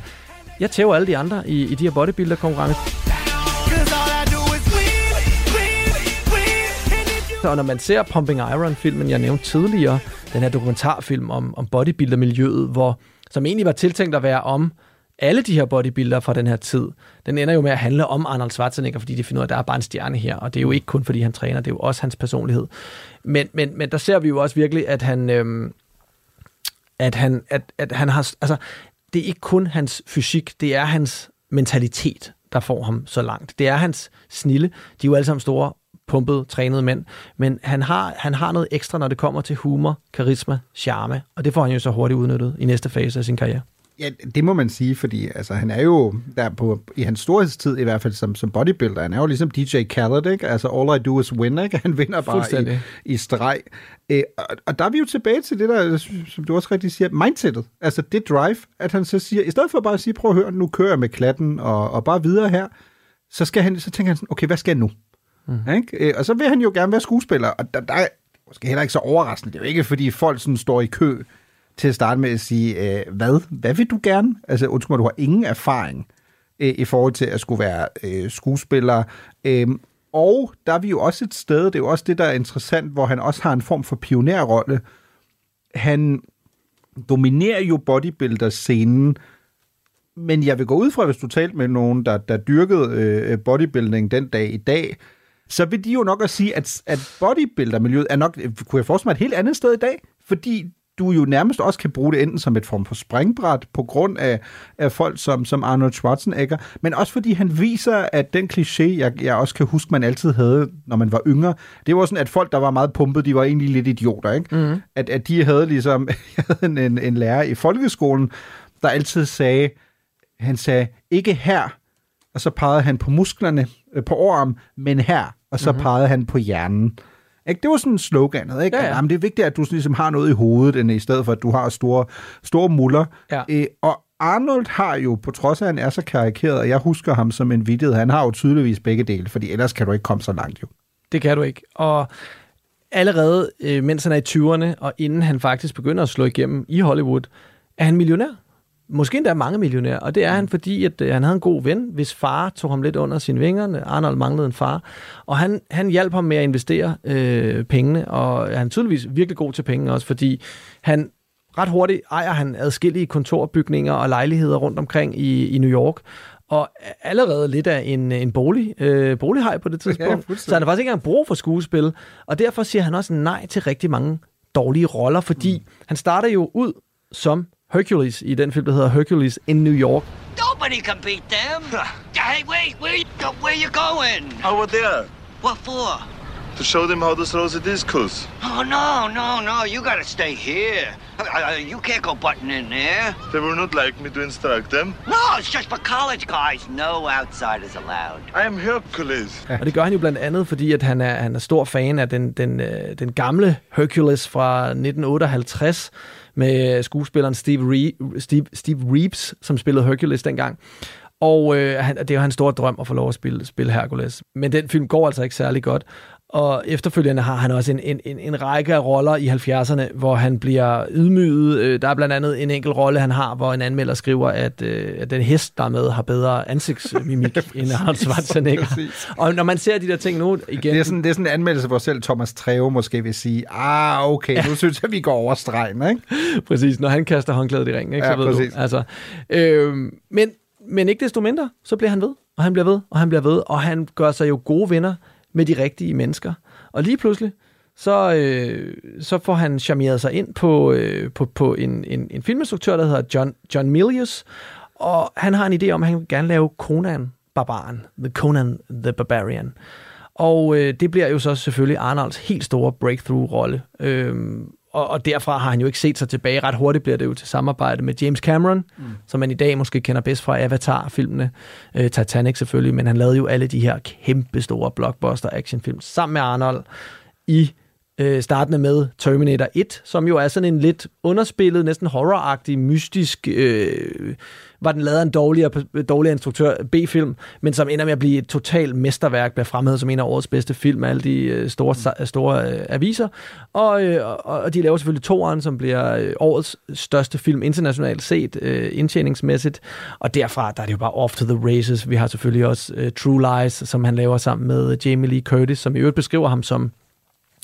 jeg tæver alle de andre i, i de her bodybuilder-konkurrencer. Og når man ser Pumping Iron-filmen, jeg nævnte tidligere, den her dokumentarfilm om, om bodybuilder-miljøet, hvor, som egentlig var tiltænkt at være om alle de her bodybuildere fra den her tid, den ender jo med at handle om Arnold Schwarzenegger, fordi de finder ud af, at der er bare en stjerne her, og det er jo ikke kun fordi han træner, det er jo også hans personlighed. Men, men, men der ser vi jo også virkelig, at han, øhm, at han, at, at han har, altså, det er ikke kun hans fysik, det er hans mentalitet, der får ham så langt. Det er hans snille. De er jo alle sammen store, pumpede, trænede mænd. Men han har, han har noget ekstra, når det kommer til humor, karisma, charme. Og det får han jo så hurtigt udnyttet i næste fase af sin karriere. Ja, det må man sige, fordi altså, han er jo der på, i hans storhedstid, i hvert fald som, som bodybuilder, han er jo ligesom DJ Khaled, ikke? Altså, all I do is win, ikke? Han vinder bare i, i streg. Øh, og, og der er vi jo tilbage til det der, som du også rigtig siger, mindsetet. Altså det drive, at han så siger, i stedet for bare at sige, prøv at høre, nu kører jeg med klatten og, og bare videre her, så, skal han, så tænker han sådan, okay, hvad skal jeg nu? Mm. Ikke? Øh, og så vil han jo gerne være skuespiller, og der, der er måske heller ikke så overraskende. Det er jo ikke, fordi folk sådan står i kø til at starte med at sige, øh, hvad? Hvad vil du gerne? Altså, undskyld mig, du har ingen erfaring øh, i forhold til at skulle være øh, skuespiller. Øh, og der er vi jo også et sted, det er jo også det, der er interessant, hvor han også har en form for pionerrolle. Han dominerer jo bodybuilder-scenen, men jeg vil gå ud fra, hvis du talte med nogen, der, der dyrkede øh, bodybuilding den dag i dag, så vil de jo nok at sige, at, at bodybuilder-miljøet er nok, kunne jeg forestille mig, et helt andet sted i dag, fordi du jo nærmest også kan bruge det enten som et form for springbræt på grund af, af folk som, som Arnold Schwarzenegger, men også fordi han viser, at den kliché, jeg, jeg også kan huske, man altid havde, når man var yngre, det var sådan, at folk, der var meget pumpet, de var egentlig lidt idioter, ikke? Mm. At, at de havde ligesom, jeg havde en, en, en lærer i folkeskolen, der altid sagde, han sagde, ikke her, og så pegede han på musklerne, øh, på overarm, men her, og så mm-hmm. pegede han på hjernen. Ikke? Det var sådan sloganet, ikke? Ja, ja. Jamen, det er vigtigt, at du ligesom har noget i hovedet, end i stedet for, at du har store, store muller. Ja. Øh, og Arnold har jo, på trods af, at han er så karikeret, og jeg husker ham som en vidighed, han har jo tydeligvis begge dele, fordi ellers kan du ikke komme så langt jo. Det kan du ikke. Og allerede, øh, mens han er i 20'erne, og inden han faktisk begynder at slå igennem i Hollywood, er han millionær. Måske endda mange millionærer, og det er han, fordi at, øh, han havde en god ven, hvis far tog ham lidt under sine vinger. Arnold manglede en far, og han, han hjalp ham med at investere øh, pengene, og han er tydeligvis virkelig god til penge også, fordi han ret hurtigt ejer han adskillige kontorbygninger og lejligheder rundt omkring i, i New York, og allerede lidt af en, en bolig, øh, bolighej på det tidspunkt. Ja, så han har faktisk ikke engang brug for skuespil, og derfor siger han også nej til rigtig mange dårlige roller, fordi mm. han starter jo ud som Hercules i den film, der hedder Hercules in New York. Nobody can beat them. hey, wait, where, where you going? Over there. What for? To show them how to throw the discus. Oh, no, no, no. You gotta stay here. You can't go button in there. They will not like me to instruct them. No, it's just for college guys. No outsiders allowed. I am Hercules. Ja. Og det gør han jo blandt andet, fordi at han, er, han er stor fan af den, den, øh, den gamle Hercules fra 1958, med øh, skuespilleren Steve, Re- Steve, Steve Reeves, som spillede Hercules dengang. Og øh, han, det er jo hans store drøm at få lov at spille, spille Hercules. Men den film går altså ikke særlig godt. Og efterfølgende har han også en, en, en, en række af roller i 70'erne, hvor han bliver ydmyget. Øh, der er blandt andet en enkelt rolle, han har, hvor en anmelder skriver, at, øh, at den hest, der er med, har bedre ansigtsmimik end Arnold Schwarzenegger. og når man ser de der ting nu igen... Det er sådan, det er sådan en anmeldelse, hvor selv Thomas Treve måske vil sige, ah, okay, nu synes jeg, vi går over stregen, ikke? præcis, når han kaster håndklædet i ringen, ikke? Så ja, ved præcis. Du, altså, øh, men, men ikke desto mindre, så bliver han ved, og han bliver ved, og han bliver ved, og han gør sig jo gode venner med de rigtige mennesker. Og lige pludselig, så, øh, så får han charmeret sig ind på, øh, på, på en, en, en filminstruktør, der hedder John, John Milius, og han har en idé om, at han vil gerne lave Conan Barbaren, The Conan the Barbarian. Og øh, det bliver jo så selvfølgelig Arnolds helt store breakthrough-rolle. Øh, og, og derfra har han jo ikke set sig tilbage. Ret hurtigt bliver det jo til samarbejde med James Cameron, mm. som man i dag måske kender bedst fra Avatar-filmene. Øh, Titanic selvfølgelig, men han lavede jo alle de her kæmpe store blockbuster-actionfilm sammen med Arnold i øh, startende med Terminator 1, som jo er sådan en lidt underspillet, næsten horroragtig, mystisk, øh, var den lavet en dårligere, dårligere instruktør B-film, men som ender med at blive et totalt mesterværk, bliver fremhævet som en af årets bedste film af alle de øh, store, øh, store øh, aviser. Og, øh, og de laver selvfølgelig toeren, som bliver øh, årets største film internationalt set, øh, indtjeningsmæssigt. Og derfra, der er det jo bare off to the races. Vi har selvfølgelig også øh, True Lies, som han laver sammen med Jamie Lee Curtis, som i øvrigt beskriver ham som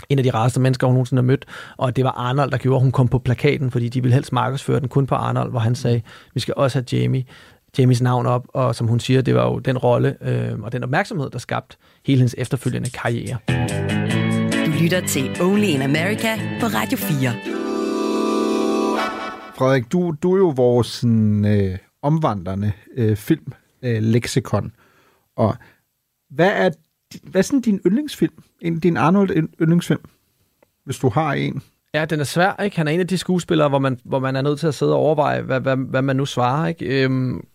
en af de rareste mennesker, hun nogensinde har mødt, og det var Arnold, der gjorde, at hun kom på plakaten, fordi de ville helst markedsføre den kun på Arnold, hvor han sagde, vi skal også have Jamie, Jamies navn op, og som hun siger, det var jo den rolle øh, og den opmærksomhed, der skabte hele hendes efterfølgende karriere. Du lytter til Only in America på Radio 4. Frederik, du, du er jo vores sådan, øh, omvandrende øh, film øh, leksikon. Og hvad er, hvad er sådan din yndlingsfilm? En, din Arnold yndlingsfilm? Hvis du har en. Ja, den er svær, ikke? Han er en af de skuespillere, hvor man, hvor man er nødt til at sidde og overveje, hvad, hvad, hvad man nu svarer, ikke? Øhm,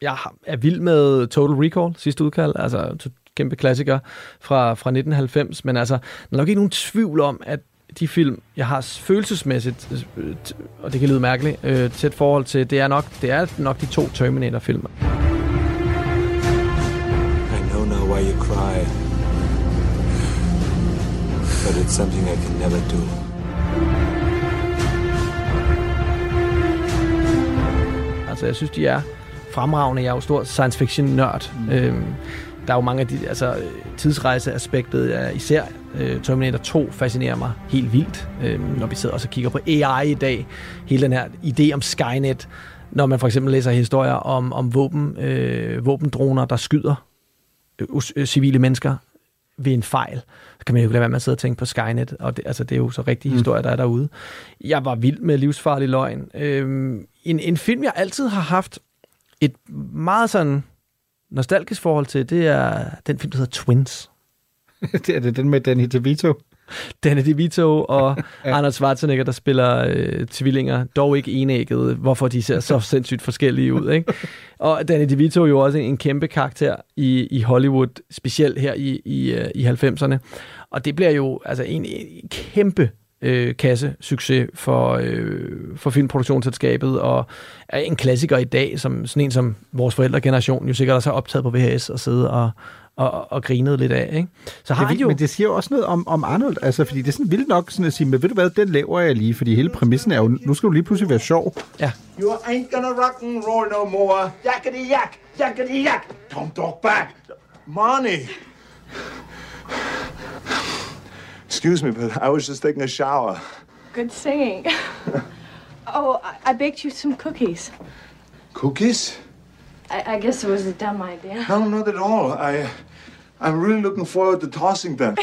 jeg er vild med Total Recall, sidste udkald, altså kæmpe klassiker fra, fra 1990, men altså, der er nok ikke nogen tvivl om, at de film, jeg har følelsesmæssigt, øh, og det kan lyde mærkeligt, øh, til et forhold til, det er nok, det er nok de to Terminator-film. I know now why you cry. But it's something I can never do. Altså, jeg synes, de er fremragende. Jeg er jo stor science fiction nørd. Mm. Øhm, der er jo mange af de, altså tidsrejseaspektet, er især øh, Terminator 2 fascinerer mig helt vildt, øh, når vi sidder og kigger på AI i dag. Hele den her idé om Skynet, når man for eksempel læser historier om, om våben, øh, våbendroner, der skyder øh, øh, civile mennesker ved en fejl. Så kan man jo ikke lade være med at sidde og tænke på Skynet, og det, altså, det er jo så rigtige mm. historier, der er derude. Jeg var vild med livsfarlig løgn. Øh, en, en film, jeg altid har haft et meget sådan nostalgisk forhold til, det er den film, der hedder Twins. det er det den med Danny DeVito? Danny DeVito og ja. Arnold Schwarzenegger, der spiller øh, tvillinger, dog ikke enægget, hvorfor de ser så sindssygt forskellige ud. Ikke? Og Danny DeVito er jo også en, kæmpe karakter i, i Hollywood, specielt her i, i, øh, i 90'erne. Og det bliver jo altså en, en kæmpe øh, kasse succes for, øh, for filmproduktionsselskabet, og er en klassiker i dag, som sådan en som vores forældregeneration jo sikkert også har optaget på VHS og sidde og, og, og grinede lidt af. Ikke? Så har det vildt, jo... Men det siger jo også noget om, om Arnold, altså, fordi det er sådan vildt nok sådan at sige, men ved du hvad, den laver jeg lige, fordi hele præmissen er jo, nu skal du lige pludselig være sjov. Ja. You ain't gonna rock and roll no more. Yakety yak, yakety yak. Don't talk back. Money. Excuse me, but I was just taking a shower. Good singing. oh, I, I baked you some cookies. Cookies? I, I guess it was a dumb idea. No, not at all. I, I'm really looking forward to tossing them.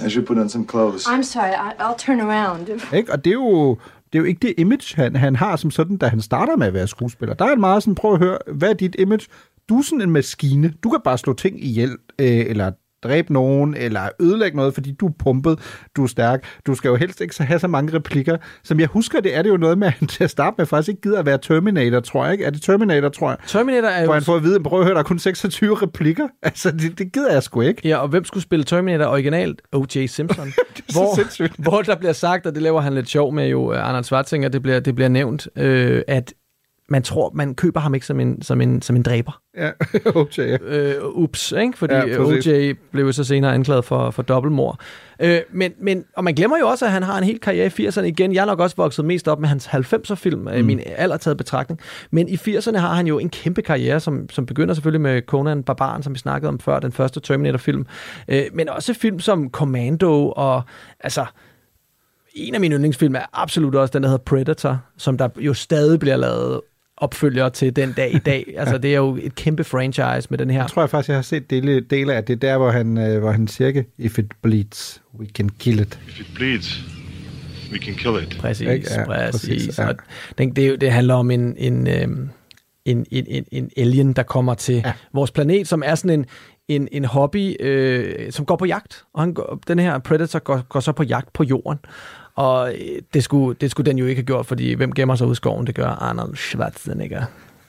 I should put on some clothes. I'm sorry, I'll turn around. Ikke? Og det er jo det er jo ikke det image, han, han har som sådan, da han starter med at være skuespiller. Der er en meget sådan, prøv at høre, hvad er dit image? Du er sådan en maskine. Du kan bare slå ting ihjel, øh, eller dræbe nogen, eller ødelægge noget, fordi du er pumpet, du er stærk. Du skal jo helst ikke have så mange replikker. Som jeg husker det, er det jo noget med, at han til at starte med faktisk ikke gider at være Terminator, tror jeg ikke. Er det Terminator, tror jeg? Terminator er jo... Han får at vide, prøv at høre, der er kun 26 replikker. Altså, det, det gider jeg sgu ikke. Ja, og hvem skulle spille Terminator originalt? O.J. Simpson. hvor, hvor der bliver sagt, og det laver han lidt sjov med jo, Arnold Schwarzenegger, det bliver, det bliver nævnt, øh, at man tror, man køber ham ikke som en, som en, som en dræber. Ja, OJ. Øh, ups, ikke? Fordi ja, OJ blev så senere anklaget for, for dobbeltmord. Øh, men, men, og man glemmer jo også, at han har en helt karriere i 80'erne. Igen, jeg er nok også vokset mest op med hans 90'er-film, mm. min alder taget betragtning. Men i 80'erne har han jo en kæmpe karriere, som, som begynder selvfølgelig med Conan Barbaren, som vi snakkede om før, den første Terminator-film. Øh, men også film som Commando og altså en af mine yndlingsfilm er absolut også den, der hedder Predator, som der jo stadig bliver lavet opfølger til den dag i dag. Altså, det er jo et kæmpe franchise med den her. Jeg tror jeg faktisk, jeg har set dele, dele af det. Der, hvor han, øh, hvor han siger, if it bleeds, we can kill it. If it bleeds, we can kill it. Præcis, ja, præcis. præcis ja. Og det, det, det handler om en, en, øhm, en, en, en, en alien, der kommer til ja. vores planet, som er sådan en, en, en hobby, øh, som går på jagt. Og han, den her Predator går, går så på jagt på jorden. Og øh, det skulle, det skulle den jo ikke have gjort, fordi hvem gemmer sig ud i skoven? Det gør Arnold Schwarzenegger.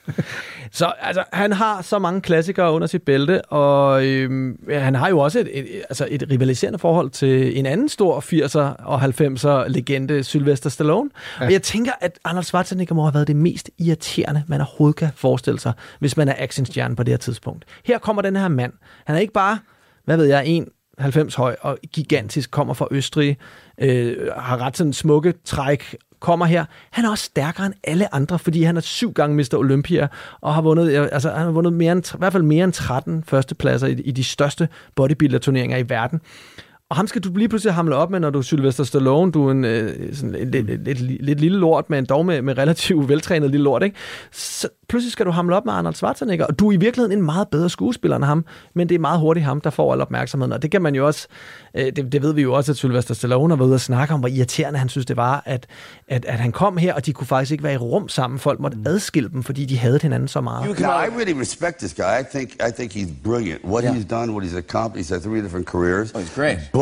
så altså, han har så mange klassikere under sit bælte, og øhm, han har jo også et, et, altså et rivaliserende forhold til en anden stor 80'er og 90'er legende, Sylvester Stallone. Ja. Og jeg tænker, at Arnold Schwarzenegger må have været det mest irriterende, man overhovedet kan forestille sig, hvis man er actionstjerne på det her tidspunkt. Her kommer den her mand. Han er ikke bare, hvad ved jeg, en 90 høj og gigantisk, kommer fra Østrig, øh, har ret sådan smukke træk, kommer her. Han er også stærkere end alle andre, fordi han er syv gange Mr. Olympia, og har vundet, altså, han har vundet mere end, i hvert fald mere end 13 førstepladser i, i de største bodybuilder-turneringer i verden. Og ham skal du lige pludselig hamle op med, når du er Sylvester Stallone. Du er en, øh, sådan, lidt, lidt, lidt, lidt lille lort, men dog med, med relativt veltrænet lille lort. Ikke? Så pludselig skal du hamle op med Arnold Schwarzenegger, og du er i virkeligheden en meget bedre skuespiller end ham, men det er meget hurtigt ham, der får al opmærksomheden, og det kan man jo også, øh, det, det ved vi jo også, at Sylvester Stallone var ude og snakke om, hvor irriterende han synes, det var, at, at, at han kom her, og de kunne faktisk ikke være i rum sammen. Folk måtte mm. adskille dem, fordi de havde hinanden så meget. You can, I really respect this guy. I think I think he's brilliant. What yeah. he's done, what he's accomplished. He's had three different careers. Oh, he's great. But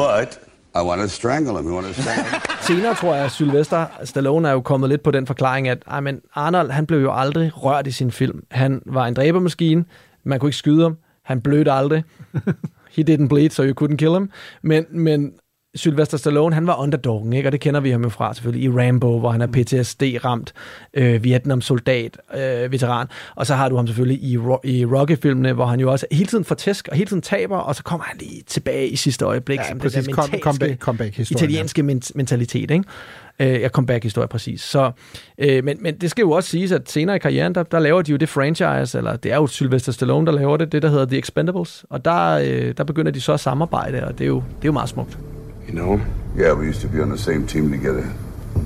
I want to strangle him. You want to strangle him? Senere tror jeg, at Sylvester Stallone er jo kommet lidt på den forklaring, at ej, men Arnold han blev jo aldrig rørt i sin film. Han var en dræbermaskine. Man kunne ikke skyde ham. Han blødte aldrig. He didn't bleed, so you couldn't kill him. Men, men Sylvester Stallone, han var underdoggen, ikke? og det kender vi ham jo fra selvfølgelig i Rambo, hvor han er PTSD-ramt, øh, Vietnam-soldat, øh, veteran. Og så har du ham selvfølgelig i, ro- i Rocky-filmene, hvor han jo også hele tiden får tæsk og hele tiden taber, og så kommer han lige tilbage i sidste øjeblik. Ja, præcis. Den der Come- comeback- comeback-historien, italienske men- mentalitet. Ikke? Øh, ja, comeback-historie, præcis. Så, øh, men, men det skal jo også siges, at senere i karrieren, der, der laver de jo det franchise, eller det er jo Sylvester Stallone, der laver det, det der hedder The Expendables, og der, øh, der begynder de så at samarbejde, og det er jo, det er jo meget smukt. You know him? Yeah, we used to be on the same team together.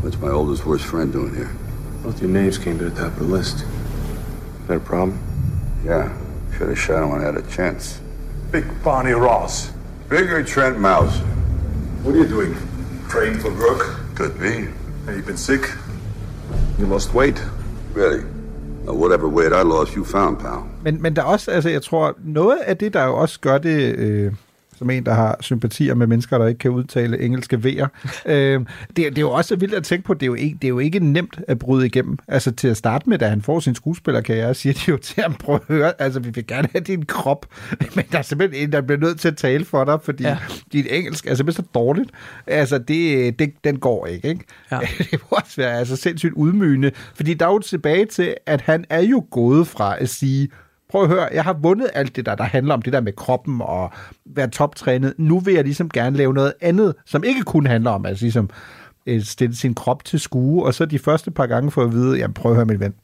What's my oldest worst friend doing here? Both your names came to the top of the list. Is that a problem? Yeah, should have shot him when I had a chance. Big Barney Ross. Bigger Trent Mouse. What are you doing? Praying for Brooke? Could be. Have you been sick? You lost weight? Really? Now, whatever weight I lost, you found, pal. Men, men der er også, altså jeg tror, noget af det, der jo også gør det, øh, som en, der har sympatier med mennesker, der ikke kan udtale engelske V'er, øh, det, det er jo også vildt at tænke på, det er, jo ikke, det er jo ikke nemt at bryde igennem. Altså til at starte med, da han får sin skuespillerkarriere, siger de jo til ham, prøv at høre, altså vi vil gerne have din krop, men der er simpelthen en, der bliver nødt til at tale for dig, fordi ja. dit engelsk er simpelthen så dårligt. Altså det, det, den går ikke, ikke? Ja. det må også være altså, sindssygt udmygende, fordi der er jo tilbage til, at han er jo gået fra at sige, prøv at høre, jeg har vundet alt det der, der handler om det der med kroppen og være toptrænet. Nu vil jeg ligesom gerne lave noget andet, som ikke kun handler om at ligesom, øh, stille sin krop til skue, og så de første par gange få at vide, jamen prøv at høre, min ven,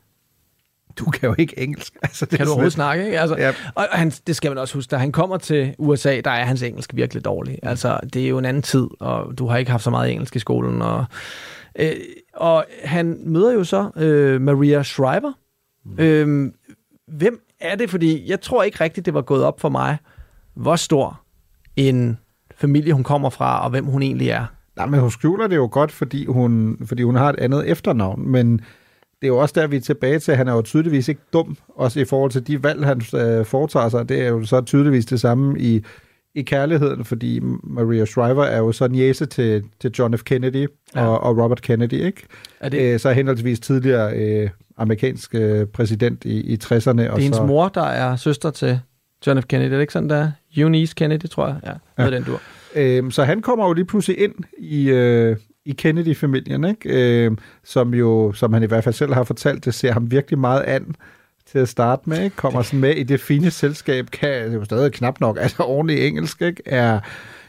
du kan jo ikke engelsk. Altså, det Kan du overhovedet snakke, ikke? Altså, Ja. Og han, det skal man også huske, da han kommer til USA, der er hans engelsk virkelig dårlig. Altså, det er jo en anden tid, og du har ikke haft så meget engelsk i skolen. Og, øh, og han møder jo så øh, Maria Shriver. Mm. Øh, hvem er det? Fordi jeg tror ikke rigtigt, det var gået op for mig, hvor stor en familie hun kommer fra, og hvem hun egentlig er. Nej, men hun skjuler det jo godt, fordi hun, fordi hun har et andet efternavn, men det er jo også der, vi er tilbage til, at han er jo tydeligvis ikke dum, også i forhold til de valg, han øh, foretager sig. Det er jo så tydeligvis det samme i, i kærligheden, fordi Maria Shriver er jo så niece til, til John F. Kennedy Ja. og, og Robert Kennedy, ikke? Er det- Æ, så henholdsvis tidligere øh, amerikansk øh, præsident i, i 60'erne. Det er og hendes så, mor, der er søster til John F. Kennedy. Er det ikke sådan, der er? Eunice Kennedy, tror jeg. Ja, noget ja. den dur. Øhm, så han kommer jo lige pludselig ind i, øh, i Kennedy-familien, ikke? Øhm, som jo, som han i hvert fald selv har fortalt, det ser ham virkelig meget an til at starte med, ikke? Kommer sådan med i det fine selskab, kan jo stadig knap nok, altså ordentligt engelsk, ikke? Er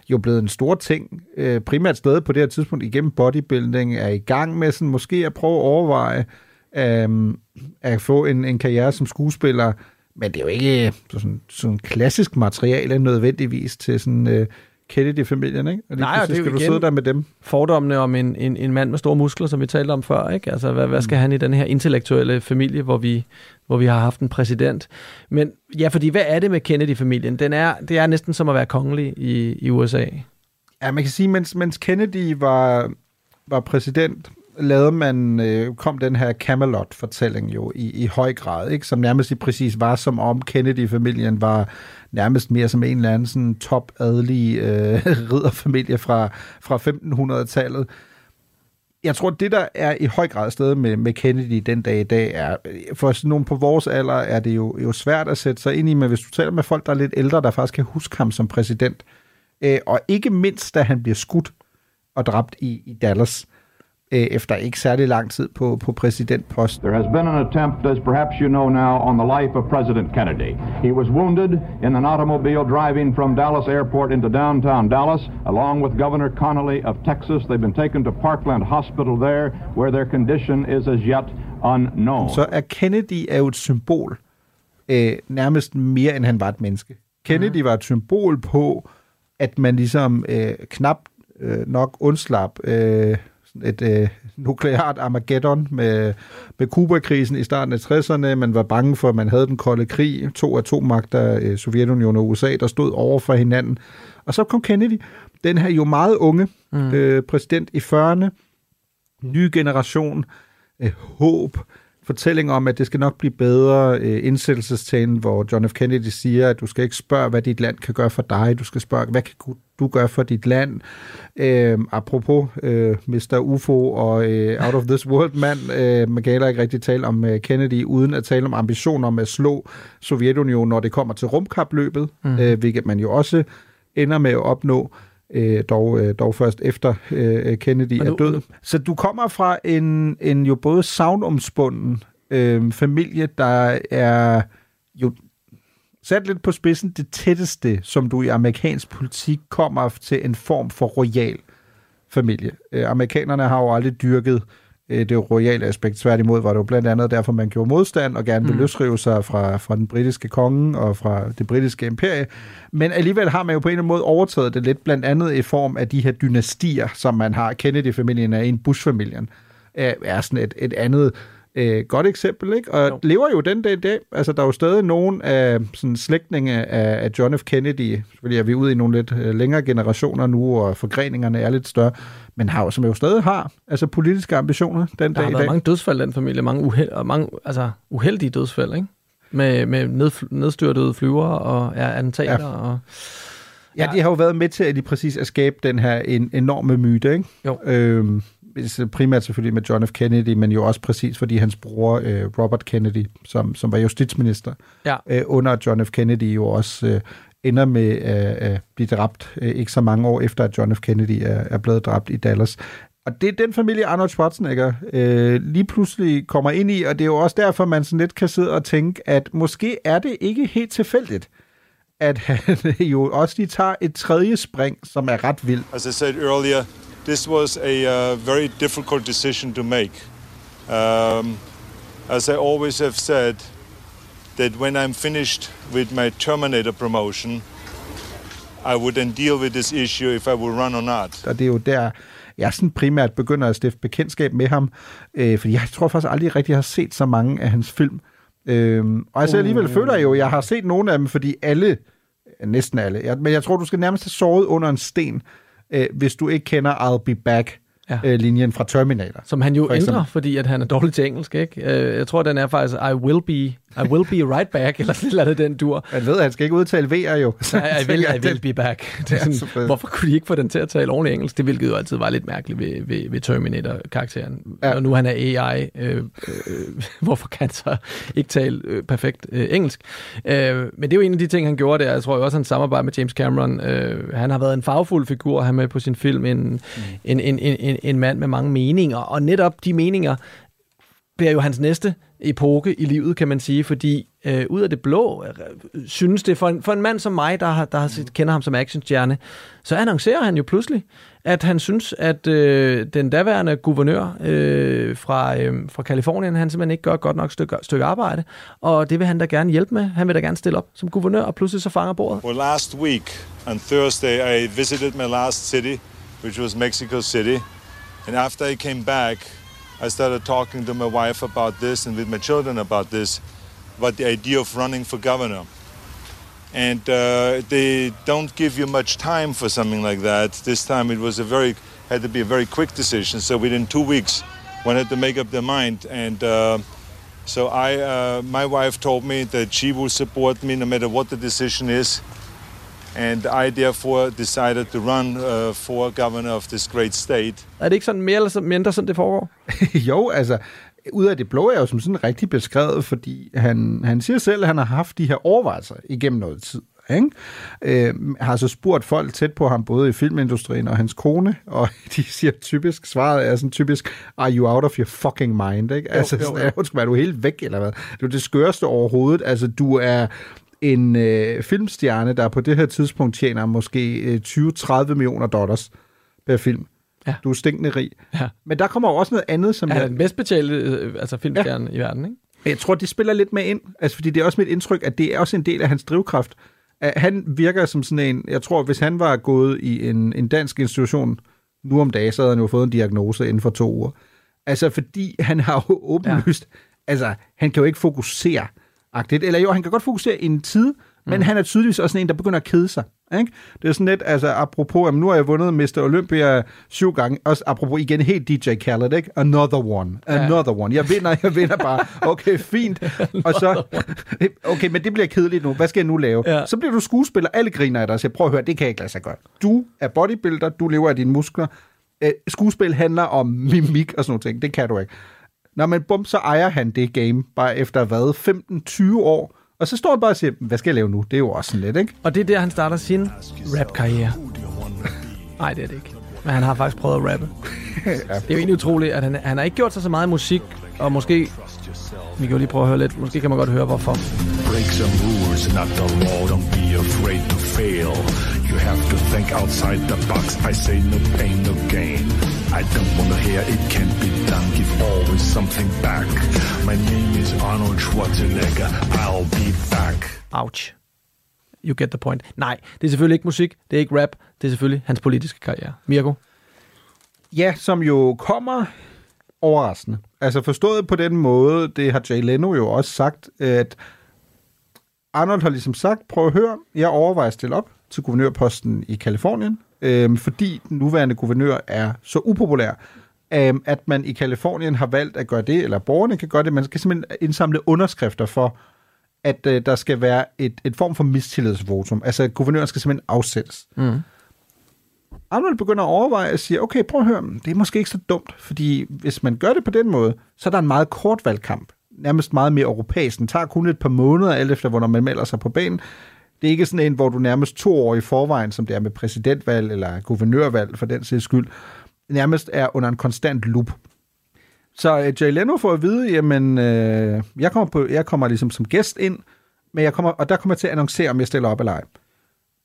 jo blevet en stor ting, øh, primært stadig på det her tidspunkt igennem bodybuilding, er i gang med sådan måske at prøve at overveje øhm, at få en, en karriere som skuespiller, men det er jo ikke sådan, sådan klassisk materiale nødvendigvis til sådan øh, Kennedy-familien, ikke? Og Nej, og det skal du sidde der med dem. fordommene om en, en, en mand med store muskler, som vi talte om før. Ikke? Altså, hvad, hvad skal han i den her intellektuelle familie, hvor vi, hvor vi har haft en præsident? Men ja, fordi hvad er det med Kennedy-familien? Den er, det er næsten som at være kongelig i, i USA. Ja, man kan sige, mens, mens Kennedy var, var præsident, lavede man, øh, kom den her Camelot-fortælling jo i, i høj grad, ikke? som nærmest i præcis var, som om Kennedy-familien var nærmest mere som en eller anden sådan top-adelig øh, ridderfamilie fra, fra 1500-tallet. Jeg tror, det der er i høj grad stadig med, med Kennedy den dag i dag, er, for sådan nogen på vores alder, er det jo, jo svært at sætte sig ind i, men hvis du taler med folk, der er lidt ældre, der faktisk kan huske ham som præsident, øh, og ikke mindst, da han bliver skudt og dræbt i, i Dallas, øh, efter ikke særlig lang tid på, på præsidentposten. There has been an attempt, as perhaps you know now, on the life of President Kennedy. He was wounded in an automobile driving from Dallas Airport into downtown Dallas, along with Governor Connolly of Texas. They've been taken to Parkland Hospital there, where their condition is as yet unknown. Så er Kennedy er jo et symbol, øh, nærmest mere end han var et menneske. Kennedy var et symbol på, at man ligesom øh, knap øh, nok undslap øh, et øh, nukleart Armageddon med, med Kuba-krisen i starten af 60'erne. Man var bange for, at man havde den kolde krig. To atommagter, øh, Sovjetunionen og USA, der stod over for hinanden. Og så kom Kennedy, den her jo meget unge mm. øh, præsident i 40'erne, ny generation, øh, håb, fortælling om, at det skal nok blive bedre. Øh, indsættelsestalen, hvor John F. Kennedy siger, at du skal ikke spørge, hvad dit land kan gøre for dig. Du skal spørge, hvad kan du gøre for dit land? Øh, apropos øh, Mr. UFO og øh, Out of This World mand, øh, man kan heller ikke rigtig tale om øh, Kennedy, uden at tale om ambitioner om at slå Sovjetunionen, når det kommer til rumkapløbet, mm. øh, hvilket man jo også ender med at opnå øh, dog, øh, dog først efter øh, Kennedy du, er død. Så du kommer fra en, en jo både savnomspunden øh, familie, der er jo sat lidt på spidsen det tætteste, som du i amerikansk politik kommer til en form for royal familie. Øh, amerikanerne har jo aldrig dyrket øh, det royale aspekt. Tværtimod var det jo blandt andet derfor, man gjorde modstand og gerne ville mm. løsrive sig fra, fra den britiske konge og fra det britiske imperie. Men alligevel har man jo på en eller anden måde overtaget det lidt, blandt andet i form af de her dynastier, som man har. Kennedy-familien er en Bush-familien er sådan et, et andet øh, godt eksempel, ikke? Og jo. lever jo den dag i dag. Altså, der er jo stadig nogen af sådan slægtninge af, af John F. Kennedy, selvfølgelig er vi ude i nogle lidt øh, længere generationer nu, og forgreningerne er lidt større, men har jo, som jo stadig har altså politiske ambitioner den der dag i dag. Der har mange dødsfald i den familie, mange, uheld, og mange altså, uheldige dødsfald, ikke? Med, med ned, nedstyrtede flyver og ja, attentater ja. og... Ja, de har jo været med til at de præcis at skabe den her en, enorme myte, ikke? Jo. Øhm, primært selvfølgelig med John F. Kennedy, men jo også præcis fordi hans bror øh, Robert Kennedy, som, som var justitsminister ja. øh, under John F. Kennedy, jo også øh, ender med at øh, blive dræbt øh, ikke så mange år efter, at John F. Kennedy er, er blevet dræbt i Dallas. Og det er den familie, Arnold Schwarzenegger øh, lige pludselig kommer ind i, og det er jo også derfor, man sådan lidt kan sidde og tænke, at måske er det ikke helt tilfældigt, at han jo også lige tager et tredje spring, som er ret vildt. As I said earlier, this was a uh, very difficult decision to make. Um, as I always have said, that when I'm finished with my Terminator promotion, I would then deal with this issue if I will run or not. Og det er jo der, jeg sådan primært begynder at stifte bekendtskab med ham, øh, fordi jeg tror faktisk aldrig rigtig har set så mange af hans film. Øh, og altså alligevel uh. føler jeg jo, at jeg har set nogle af dem, fordi alle, næsten alle, jeg, men jeg tror, du skal nærmest have sovet under en sten, øh, hvis du ikke kender I'll Be Back ja. øh, linjen fra Terminator. Som han jo for ændrer, fordi at han er dårlig til engelsk, ikke? Øh, jeg tror, den er faktisk I will be i will be right back, eller sådan noget den dur. Han ved, at han skal ikke udtale V'er jo. Nej, I will, I will be back. Det er sådan, ja, hvorfor kunne de ikke få den til at tale ordentligt engelsk? Det hvilket jo altid var lidt mærkeligt ved, ved, ved Terminator-karakteren. Ja. Og nu han er AI, øh, øh, hvorfor kan han så ikke tale øh, perfekt øh, engelsk? Øh, men det er jo en af de ting, han gjorde der. Jeg tror jo også, han samarbejder med James Cameron. Øh, han har været en farvefuld figur, han med på sin film. En, mm. en, en, en, en, en mand med mange meninger. Og netop de meninger bliver jo hans næste epoke i livet, kan man sige, fordi øh, ud af det blå, øh, synes det, for en, for en mand som mig, der, har, der har set, kender ham som actionstjerne, så annoncerer han jo pludselig, at han synes, at øh, den daværende guvernør øh, fra, øh, fra Kalifornien, han simpelthen ikke gør et godt nok stykke, stykke arbejde, og det vil han da gerne hjælpe med. Han vil da gerne stille op som guvernør, og pludselig så fanger bordet. Well, last week on Thursday, I visited my last city, which was Mexico City, and after I came back, I started talking to my wife about this and with my children about this, about the idea of running for governor. And uh, they don't give you much time for something like that. This time it was a very had to be a very quick decision. So within two weeks, one had to make up their mind. And uh, so I, uh, my wife told me that she will support me no matter what the decision is. And I therefore decided to run uh, for governor of this great state. Er det ikke sådan mere eller mindre sådan, det foregår? jo, altså, ud af det blå er jo som sådan rigtig beskrevet, fordi han, han siger selv, at han har haft de her overvejelser igennem noget tid. Ikke? Øh, har så spurgt folk tæt på ham, både i filmindustrien og hans kone, og de siger typisk, svaret er sådan typisk, are you out of your fucking mind? Ikke? Jo, altså, jo, jo. Sådan, er du helt væk, eller hvad? Du er det skørste overhovedet. Altså, du er en øh, filmstjerne, der på det her tidspunkt tjener måske øh, 20-30 millioner dollars per film. Ja. Du er stinkende rig. Ja. Men der kommer også noget andet, som... Ja, jeg... den bedst betalte øh, altså filmstjerne ja. i verden, ikke? Jeg tror, det spiller lidt med ind, altså, fordi det er også mit indtryk, at det er også en del af hans drivkraft. At han virker som sådan en, jeg tror, hvis han var gået i en, en dansk institution, Nu om dagen, så havde han jo fået en diagnose inden for to uger. Altså, fordi han har jo åbenlyst... Ja. Altså, han kan jo ikke fokusere. Agtigt. Eller jo, han kan godt fokusere i en tid, men mm. han er tydeligvis også en, der begynder at kede sig. Ikke? Det er sådan lidt, altså apropos, jamen, nu har jeg vundet Mr. Olympia syv gange, også apropos igen helt DJ Khaled, ikke? Another one, another one. Jeg vinder, jeg vinder bare. Okay, fint. Og så, okay, men det bliver kedeligt nu. Hvad skal jeg nu lave? Ja. Så bliver du skuespiller, alle griner af dig og siger, prøv at høre, det kan jeg ikke lade sig gøre. Du er bodybuilder, du lever af dine muskler. Øh, skuespil handler om mimik og sådan noget ting. Det kan du ikke. Nå, men bum, så ejer han det game, bare efter hvad, 15-20 år. Og så står han bare og siger, hvad skal jeg lave nu? Det er jo også sådan lidt, ikke? Og det er der, han starter sin rap-karriere. Nej, det er det ikke. Men han har faktisk prøvet at rappe. ja. Det er jo egentlig utroligt, at han, han har ikke gjort sig så meget musik, og måske... Vi kan jo lige prøve at høre lidt. Måske kan man godt høre, hvorfor. Break some rules, not the law. Don't be afraid to fail. You have to think outside the box. I say no pain, no gain. I don't wanna hear it can't be done. Give always something back. My name is Arnold Schwarzenegger. I'll be back. Ouch. You get the point. Nej, det er selvfølgelig ikke musik. Det er ikke rap. Det er selvfølgelig hans politiske karriere. Mirko? Ja, som jo kommer overraskende. Altså forstået på den måde, det har Jay Leno jo også sagt, at Arnold har ligesom sagt, prøv at høre, jeg overvejer at stille op til guvernørposten i Kalifornien, øhm, fordi den nuværende guvernør er så upopulær, øhm, at man i Kalifornien har valgt at gøre det, eller borgerne kan gøre det, man skal simpelthen indsamle underskrifter for, at øh, der skal være et, et form for mistillidsvotum. Altså, guvernøren skal simpelthen afsættes. Mm. Arnold begynder at overveje at sige, okay, prøv at høre, det er måske ikke så dumt, fordi hvis man gør det på den måde, så er der en meget kort valgkamp. Nærmest meget mere europæisk. Den tager kun et par måneder, alt efter hvornår man melder sig på banen. Det er ikke sådan en, hvor du nærmest to år i forvejen, som det er med præsidentvalg eller guvernørvalg for den sags skyld, nærmest er under en konstant loop. Så uh, Jay Leno får at vide, jamen, øh, jeg, kommer på, jeg kommer ligesom som gæst ind, men jeg kommer, og der kommer jeg til at annoncere, om jeg stiller op eller ej.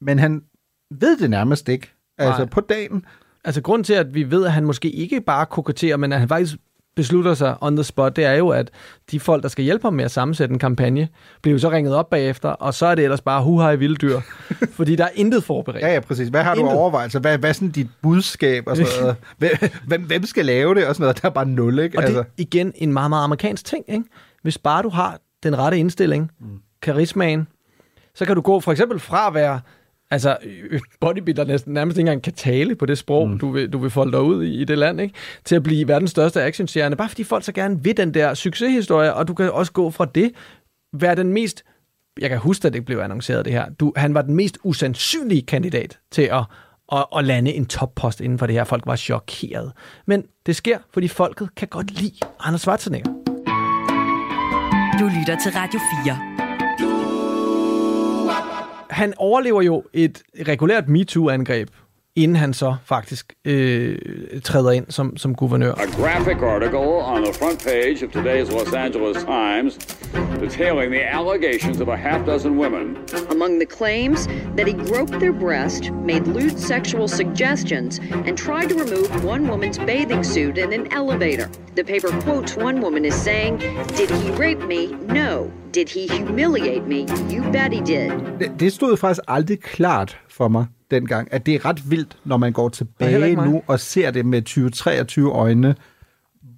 Men han ved det nærmest ikke. Altså Nej. på dagen. Altså grund til, at vi ved, at han måske ikke bare koketterer, men at han faktisk beslutter sig on the spot, det er jo, at de folk, der skal hjælpe ham med at sammensætte en kampagne, bliver jo så ringet op bagefter, og så er det ellers bare huha i vilde dyr. fordi der er intet forberedt. Ja, ja, præcis. Hvad har du Intet. overvejelser? Hvad, hvad er sådan dit budskab? Og sådan noget? Hvem, hvem, skal lave det? Og sådan noget. Der er bare nul, ikke? Og det altså. er igen en meget, meget amerikansk ting. Ikke? Hvis bare du har den rette indstilling, mm. karismaen, så kan du gå for eksempel fra at være altså øh, bodybuilder næsten nærmest ikke engang kan tale på det sprog, mm. du, vil, du vil folde dig ud i, i det land, ikke? til at blive verdens største actionstjerne, bare fordi folk så gerne vil den der succeshistorie, og du kan også gå fra det, være den mest, jeg kan huske, at det blev annonceret det her, du, han var den mest usandsynlige kandidat til at, at, at lande en toppost inden for det her. Folk var chokeret. Men det sker, fordi folket kan godt lide Anders Schwarzenegger. Du lytter til Radio 4. Han overlever jo et regulært MeToo-angreb, inden han så faktisk øh, træder ind som, som guvernør. A graphic article on the front page of today's Los Angeles Times detailing the allegations of a half dozen women. Among the claims that he groped their breast, made lewd sexual suggestions, and tried to remove one woman's bathing suit in an elevator. The paper quotes one woman as saying, Did he rape me? No. Did he humiliate me? You bet he did. Det, det stod faktisk aldrig klart for mig dengang, at det er ret vildt, når man går tilbage nu og ser det med 2023 øjne,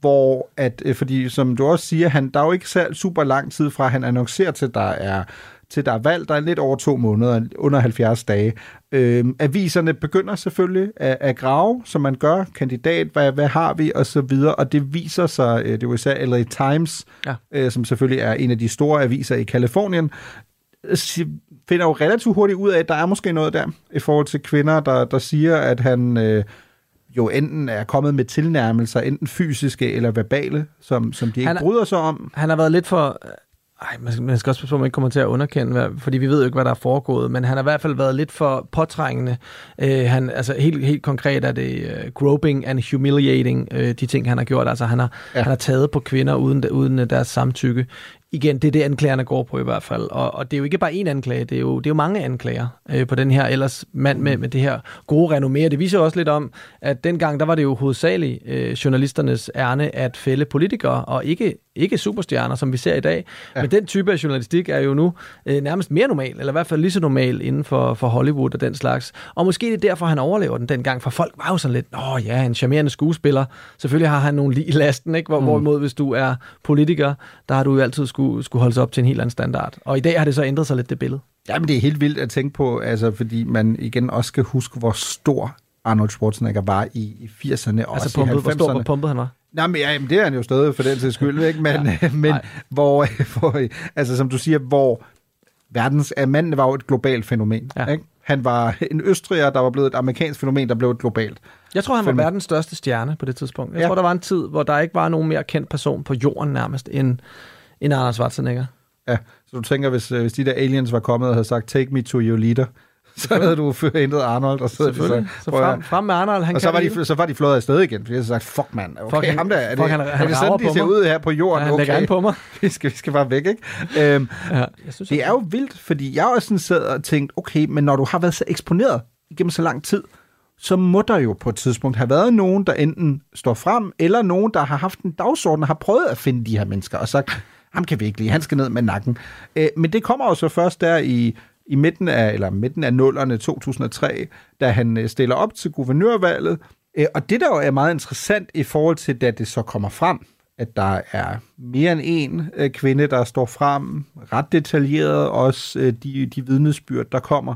hvor at, øh, fordi som du også siger, han, der er jo ikke så super lang tid fra, han annoncerer til, der er til der er valg, der er lidt over to måneder, under 70 dage. Øhm, aviserne begynder selvfølgelig at, at grave, som man gør, kandidat, hvad, hvad har vi, og så videre, og det viser sig, øh, det er jo især LA Times, Ja. øh, som selvfølgelig er en af de store aviser i Kalifornien, finder jo relativt hurtigt ud af, at der er måske noget der, i forhold til kvinder, der, der siger, at han øh, jo enten er kommet med tilnærmelser, enten fysiske eller verbale, som, som de ikke Han er- bryder sig om. Han har været lidt for... Ej, man skal, man skal også passe på, at man ikke kommer til at underkende, hvad, fordi vi ved jo ikke, hvad der er foregået, men han har i hvert fald været lidt for påtrængende. Øh, han, altså helt, helt konkret er det uh, groping and humiliating, øh, de ting, han har gjort. Altså han har, ja. han har taget på kvinder uden, uden øh, deres samtykke. Igen, det er det, anklagerne går på i hvert fald. Og, og det er jo ikke bare én anklage, det er jo, det er jo mange anklager øh, på den her ellers mand med, med det her gode renommé. Det viser jo også lidt om, at dengang, der var det jo hovedsageligt øh, journalisternes ærne at fælde politikere, og ikke ikke superstjerner, som vi ser i dag. Ja. Men den type af journalistik er jo nu øh, nærmest mere normal, eller i hvert fald lige så normal inden for, for Hollywood og den slags. Og måske det er derfor, han overlever den dengang, for folk var jo sådan lidt, åh ja, en charmerende skuespiller. Selvfølgelig har han nogle lige i lasten, ikke? Hvor, mm. hvorimod hvis du er politiker, der har du jo altid skulle, skulle holde sig op til en helt anden standard. Og i dag har det så ændret sig lidt, det billede. Jamen, det er helt vildt at tænke på, altså, fordi man igen også skal huske, hvor stor Arnold Schwarzenegger var i, i 80'erne og Altså også i pumpet, 90'erne. hvor stor pumpet han var. Nej, men, ja, jamen, det er han jo stadig for den til skyld, ikke? Men, ja, men hvor, hvor, altså som du siger, hvor verdens, manden var jo et globalt fænomen, ja. ikke? Han var en østriger, der var blevet et amerikansk fænomen, der blev et globalt. Jeg tror, han var fænomen. verdens største stjerne på det tidspunkt. Jeg Ja. tror, der var en tid, hvor der ikke var nogen mere kendt person på jorden nærmest, end, end Arnold Schwarzenegger. Ja, så du tænker, hvis, øh, hvis de der aliens var kommet og havde sagt, take me to your leader, så havde du hentet Arnold, og så, havde de. Så at- frem, frem med Arnold, han og så var, det de, så var de flået afsted igen, fordi jeg havde sagt, fuck mand, okay, Fuck, han- ham der, er det, fuck, han- er han det rager sådan, de ser ud her på jorden? Ja, han okay. på mig. vi, skal, vi skal bare væk, ikke? Øhm, Ja, jeg synes, det er jo vildt, fordi jeg også sådan sad og tænkt, okay, men når du har været så eksponeret igennem så lang tid, så må der jo på et tidspunkt have været nogen, der enten står frem, eller nogen, der har haft en dagsorden og har prøvet at finde de her mennesker og sagt, ham kan vi ikke lide, han skal ned med nakken. Øh, men det kommer jo så først der i, i midten af, eller midten af nullerne 2003, da han øh, stiller op til guvernørvalget. Øh, og det der jo er meget interessant i forhold til, da det så kommer frem, at der er mere end en øh, kvinde, der står frem, ret detaljeret også de, de vidnesbyrd, der kommer,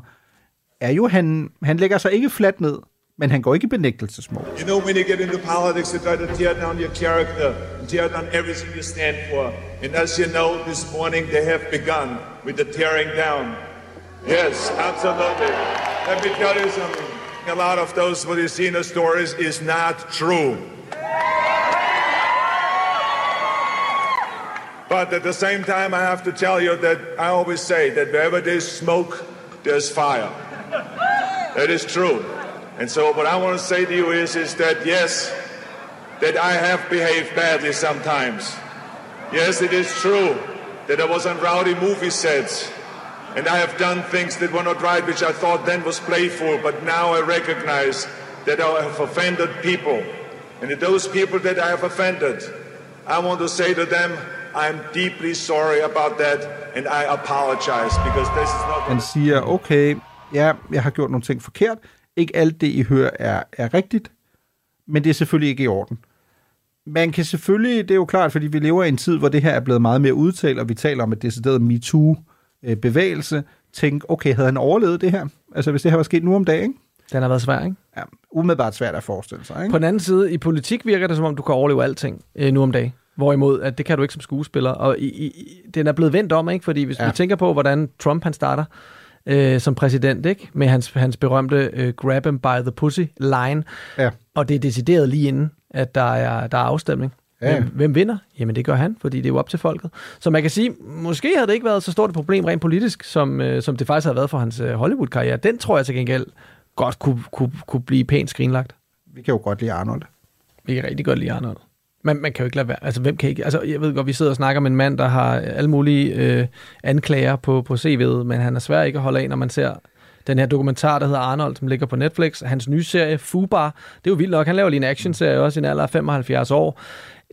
er jo, han, han lægger sig ikke fladt ned, men han går ikke i benægtelsesmål. You know, when you get into politics, you try to tear down your character and tear down everything you stand for. And as you know, this morning they have begun with the tearing down. Yes, absolutely. Let me tell you something. A lot of those what you see in the stories is not true. But at the same time, I have to tell you that I always say that wherever there's smoke, there's fire. That is true. And so what I want to say to you is, is that yes, that I have behaved badly sometimes. Yes, it is true that I was on rowdy movie sets and I have done things that were not right, which I thought then was playful, but now I recognize that I have offended people. And to those people that I have offended, I want to say to them, I'm deeply sorry about that and I apologize because this is not Han siger, okay, ja, jeg har gjort nogle ting forkert. Ikke alt det, I hører, er, er rigtigt, men det er selvfølgelig ikke i orden. Man kan selvfølgelig, det er jo klart, fordi vi lever i en tid, hvor det her er blevet meget mere udtalt, og vi taler om et decideret MeToo-bevægelse, tænke, okay, havde han overlevet det her? Altså, hvis det her var sket nu om dagen? Den har været svær, ikke? Ja, umiddelbart svært at forestille sig, ikke? På den anden side, i politik virker det, som om du kan overleve alting øh, nu om dagen. Hvorimod, at det kan du ikke som skuespiller. Og i, i, den er blevet vendt om, ikke? Fordi hvis. Ja. vi tænker på, hvordan Trump han starter øh, som præsident, ikke? Med hans, hans berømte øh, grab him by the pussy line. Ja. Og det er decideret lige inden, at der er, der er afstemning. Ja. Hvem, hvem vinder? Jamen det gør han, fordi det er jo op til folket. Så man kan sige, måske havde det ikke været så stort et problem rent politisk, som, øh, som det faktisk havde været for hans øh, Hollywood-karriere. Den tror jeg til gengæld godt kunne, kunne, kunne blive pænt skrinlagt. Vi kan jo godt lide Arnold. Vi kan rigtig godt lide Arnold. Man, man kan jo ikke lade være. Altså, hvem kan ikke? Altså, jeg ved godt, vi sidder og snakker med en mand, der har alle mulige øh, anklager på, på CV'et, men han er svær ikke at holde af, når man ser den her dokumentar, der hedder Arnold, som ligger på Netflix. Hans nye serie, Fubar, det er jo vildt nok. Han laver lige en actionserie også i en alder af 75 år.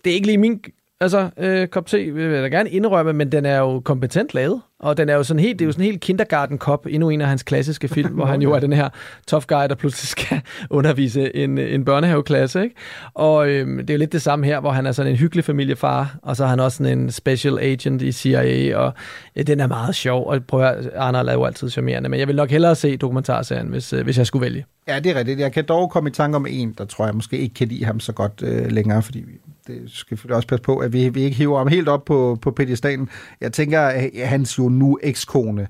Det er ikke lige min altså, øh, kop te, vil jeg da gerne indrømme, men den er jo kompetent lavet. Og den er jo sådan helt, det er jo sådan helt kindergarten cop, endnu en af hans klassiske film, hvor han jo er den her tough guy, der pludselig skal undervise en, en børnehaveklasse. Ikke? Og øhm, det er jo lidt det samme her, hvor han er sådan en hyggelig familiefar, og så er han også sådan en special agent i CIA, og ja, den er meget sjov. Og prøv at høre, Arnold er jo altid charmerende, men jeg vil nok hellere se dokumentarserien, hvis, øh, hvis jeg skulle vælge. Ja, det er rigtigt. Jeg kan dog komme i tanke om en, der tror jeg måske ikke kan lide ham så godt øh, længere, fordi vi, det skal selvfølgelig også passe på, at vi, vi ikke hiver ham helt op på, på pedestalen. Jeg tænker, at hans jo nu ekskone,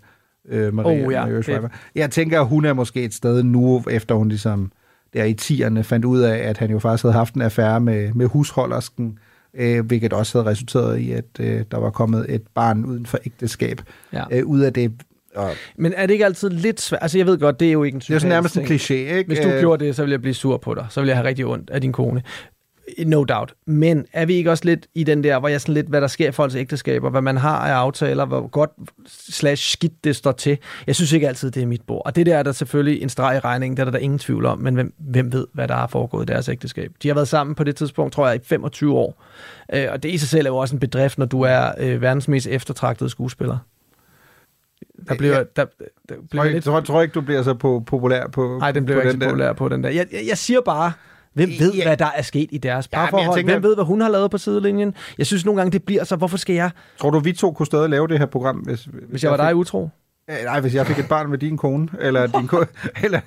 øh, Maria, Oh, ja, Maria Shriver. Jeg tænker, at hun er måske et sted nu, efter hun ligesom der i tierne fandt ud af, at han jo faktisk havde haft en affære med, med husholdersken, øh, hvilket også havde resulteret i, at øh, der var kommet et barn uden for ægteskab Ja. øh, ud af det. Og Men er det ikke altid lidt svært? Altså, jeg ved godt, det er jo ikke en det er jo nærmest en kliché, ikke? Hvis du Øh, gjorde det, så ville jeg blive sur på dig. Så ville jeg have rigtig ondt af din kone. No doubt. Men er vi ikke også lidt i den der, hvor jeg sådan lidt, hvad der sker i folks ægteskaber, hvad man har af aftaler, hvor godt slash skidt det står til. Jeg synes ikke altid, det er mit bord. Og det der er der selvfølgelig en streg i regningen, der er der ingen tvivl om, men hvem, hvem ved, hvad der har foregået i deres ægteskab. De har været sammen på det tidspunkt, tror jeg, i 25 år. Øh, og det i sig selv er jo også en bedrift, når du er øh, verdens mest eftertragtede skuespiller. Der bliver, der, der bliver tror, lidt... tror, tror ikke, du bliver så på, populær på Nej, den bliver på ikke så der. populær på den der. Jeg, jeg, jeg siger bare, hvem ved, Ja. hvad der er sket i deres Ja, parforhold? tænker- Hvem ved, hvad hun har lavet på sidelinjen? Jeg synes nogle gange, det bliver så, hvorfor skal jeg, Tror du, vi to kunne stadig lave det her program, hvis, hvis jeg var dig fik, utro? Øh, Nej, hvis jeg fik et barn med din kone, eller, din ko- eller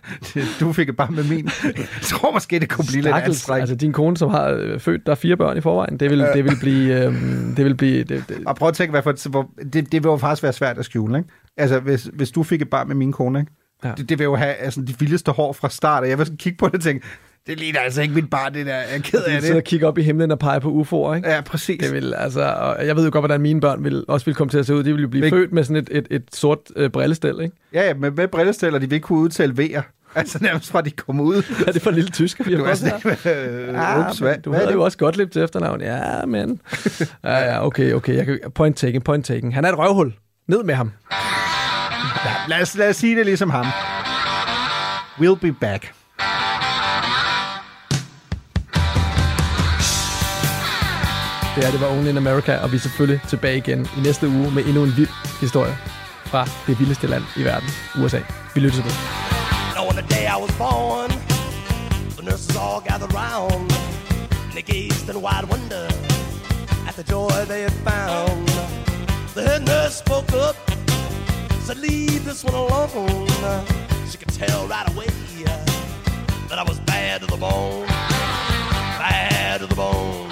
du fik et barn med min. Jeg tror måske, det kunne blive lidt Stakkels, anstrengt. altså din kone, som har øh, født der er fire børn i forvejen, det vil, Ja. det vil blive... Øh, det vil blive det, det, Og prøv at tænke, hvad for, hvor, det, det vil jo faktisk være svært at skjule, ikke? Altså, hvis, hvis du fik et barn med min kone, ikke? Ja. Det, det vil jo have altså, de vildeste hår fra start, og jeg vil sådan kigge på det og tænke, det ligner altså ikke mit barn, det der. Jeg er ked af Jeg sidder og det. kigger op i himlen og peger på UFO'er, ikke? Ja, præcis. Det vil, altså, og jeg ved jo godt, hvordan mine børn vil, også vil komme til at se ud. De vil jo blive Ikke? født med sådan et, et, et sort øh, brillestel, ikke? Ja, ja, med, med brillestæller, de vil ikke kunne udtale V'er. Altså nærmest fra de kommer ud. Er det for en lille tysker, vi har fået her? øh, Ja, ups, hvad, men du havde det? jo også godt lidt til efternavn. Ja, men... Ja, ja, okay, okay. Jeg kan, point taken, point taken. Han er et røvhul. Ned med ham. Ja, lad, os, lad os sige det ligesom ham. We'll be back. Det er Det var Only in America, og vi er selvfølgelig tilbage igen i næste uge med endnu en vild historie fra det vildeste land i verden, USA. Vi lytter til det. Now on the day I was born, the nurses all gathered round, and they gazed in wide wonder at the joy they had found. The head nurse spoke up, said, "Leave this one alone." She could tell right away that I was bad to the bone, bad to the bone,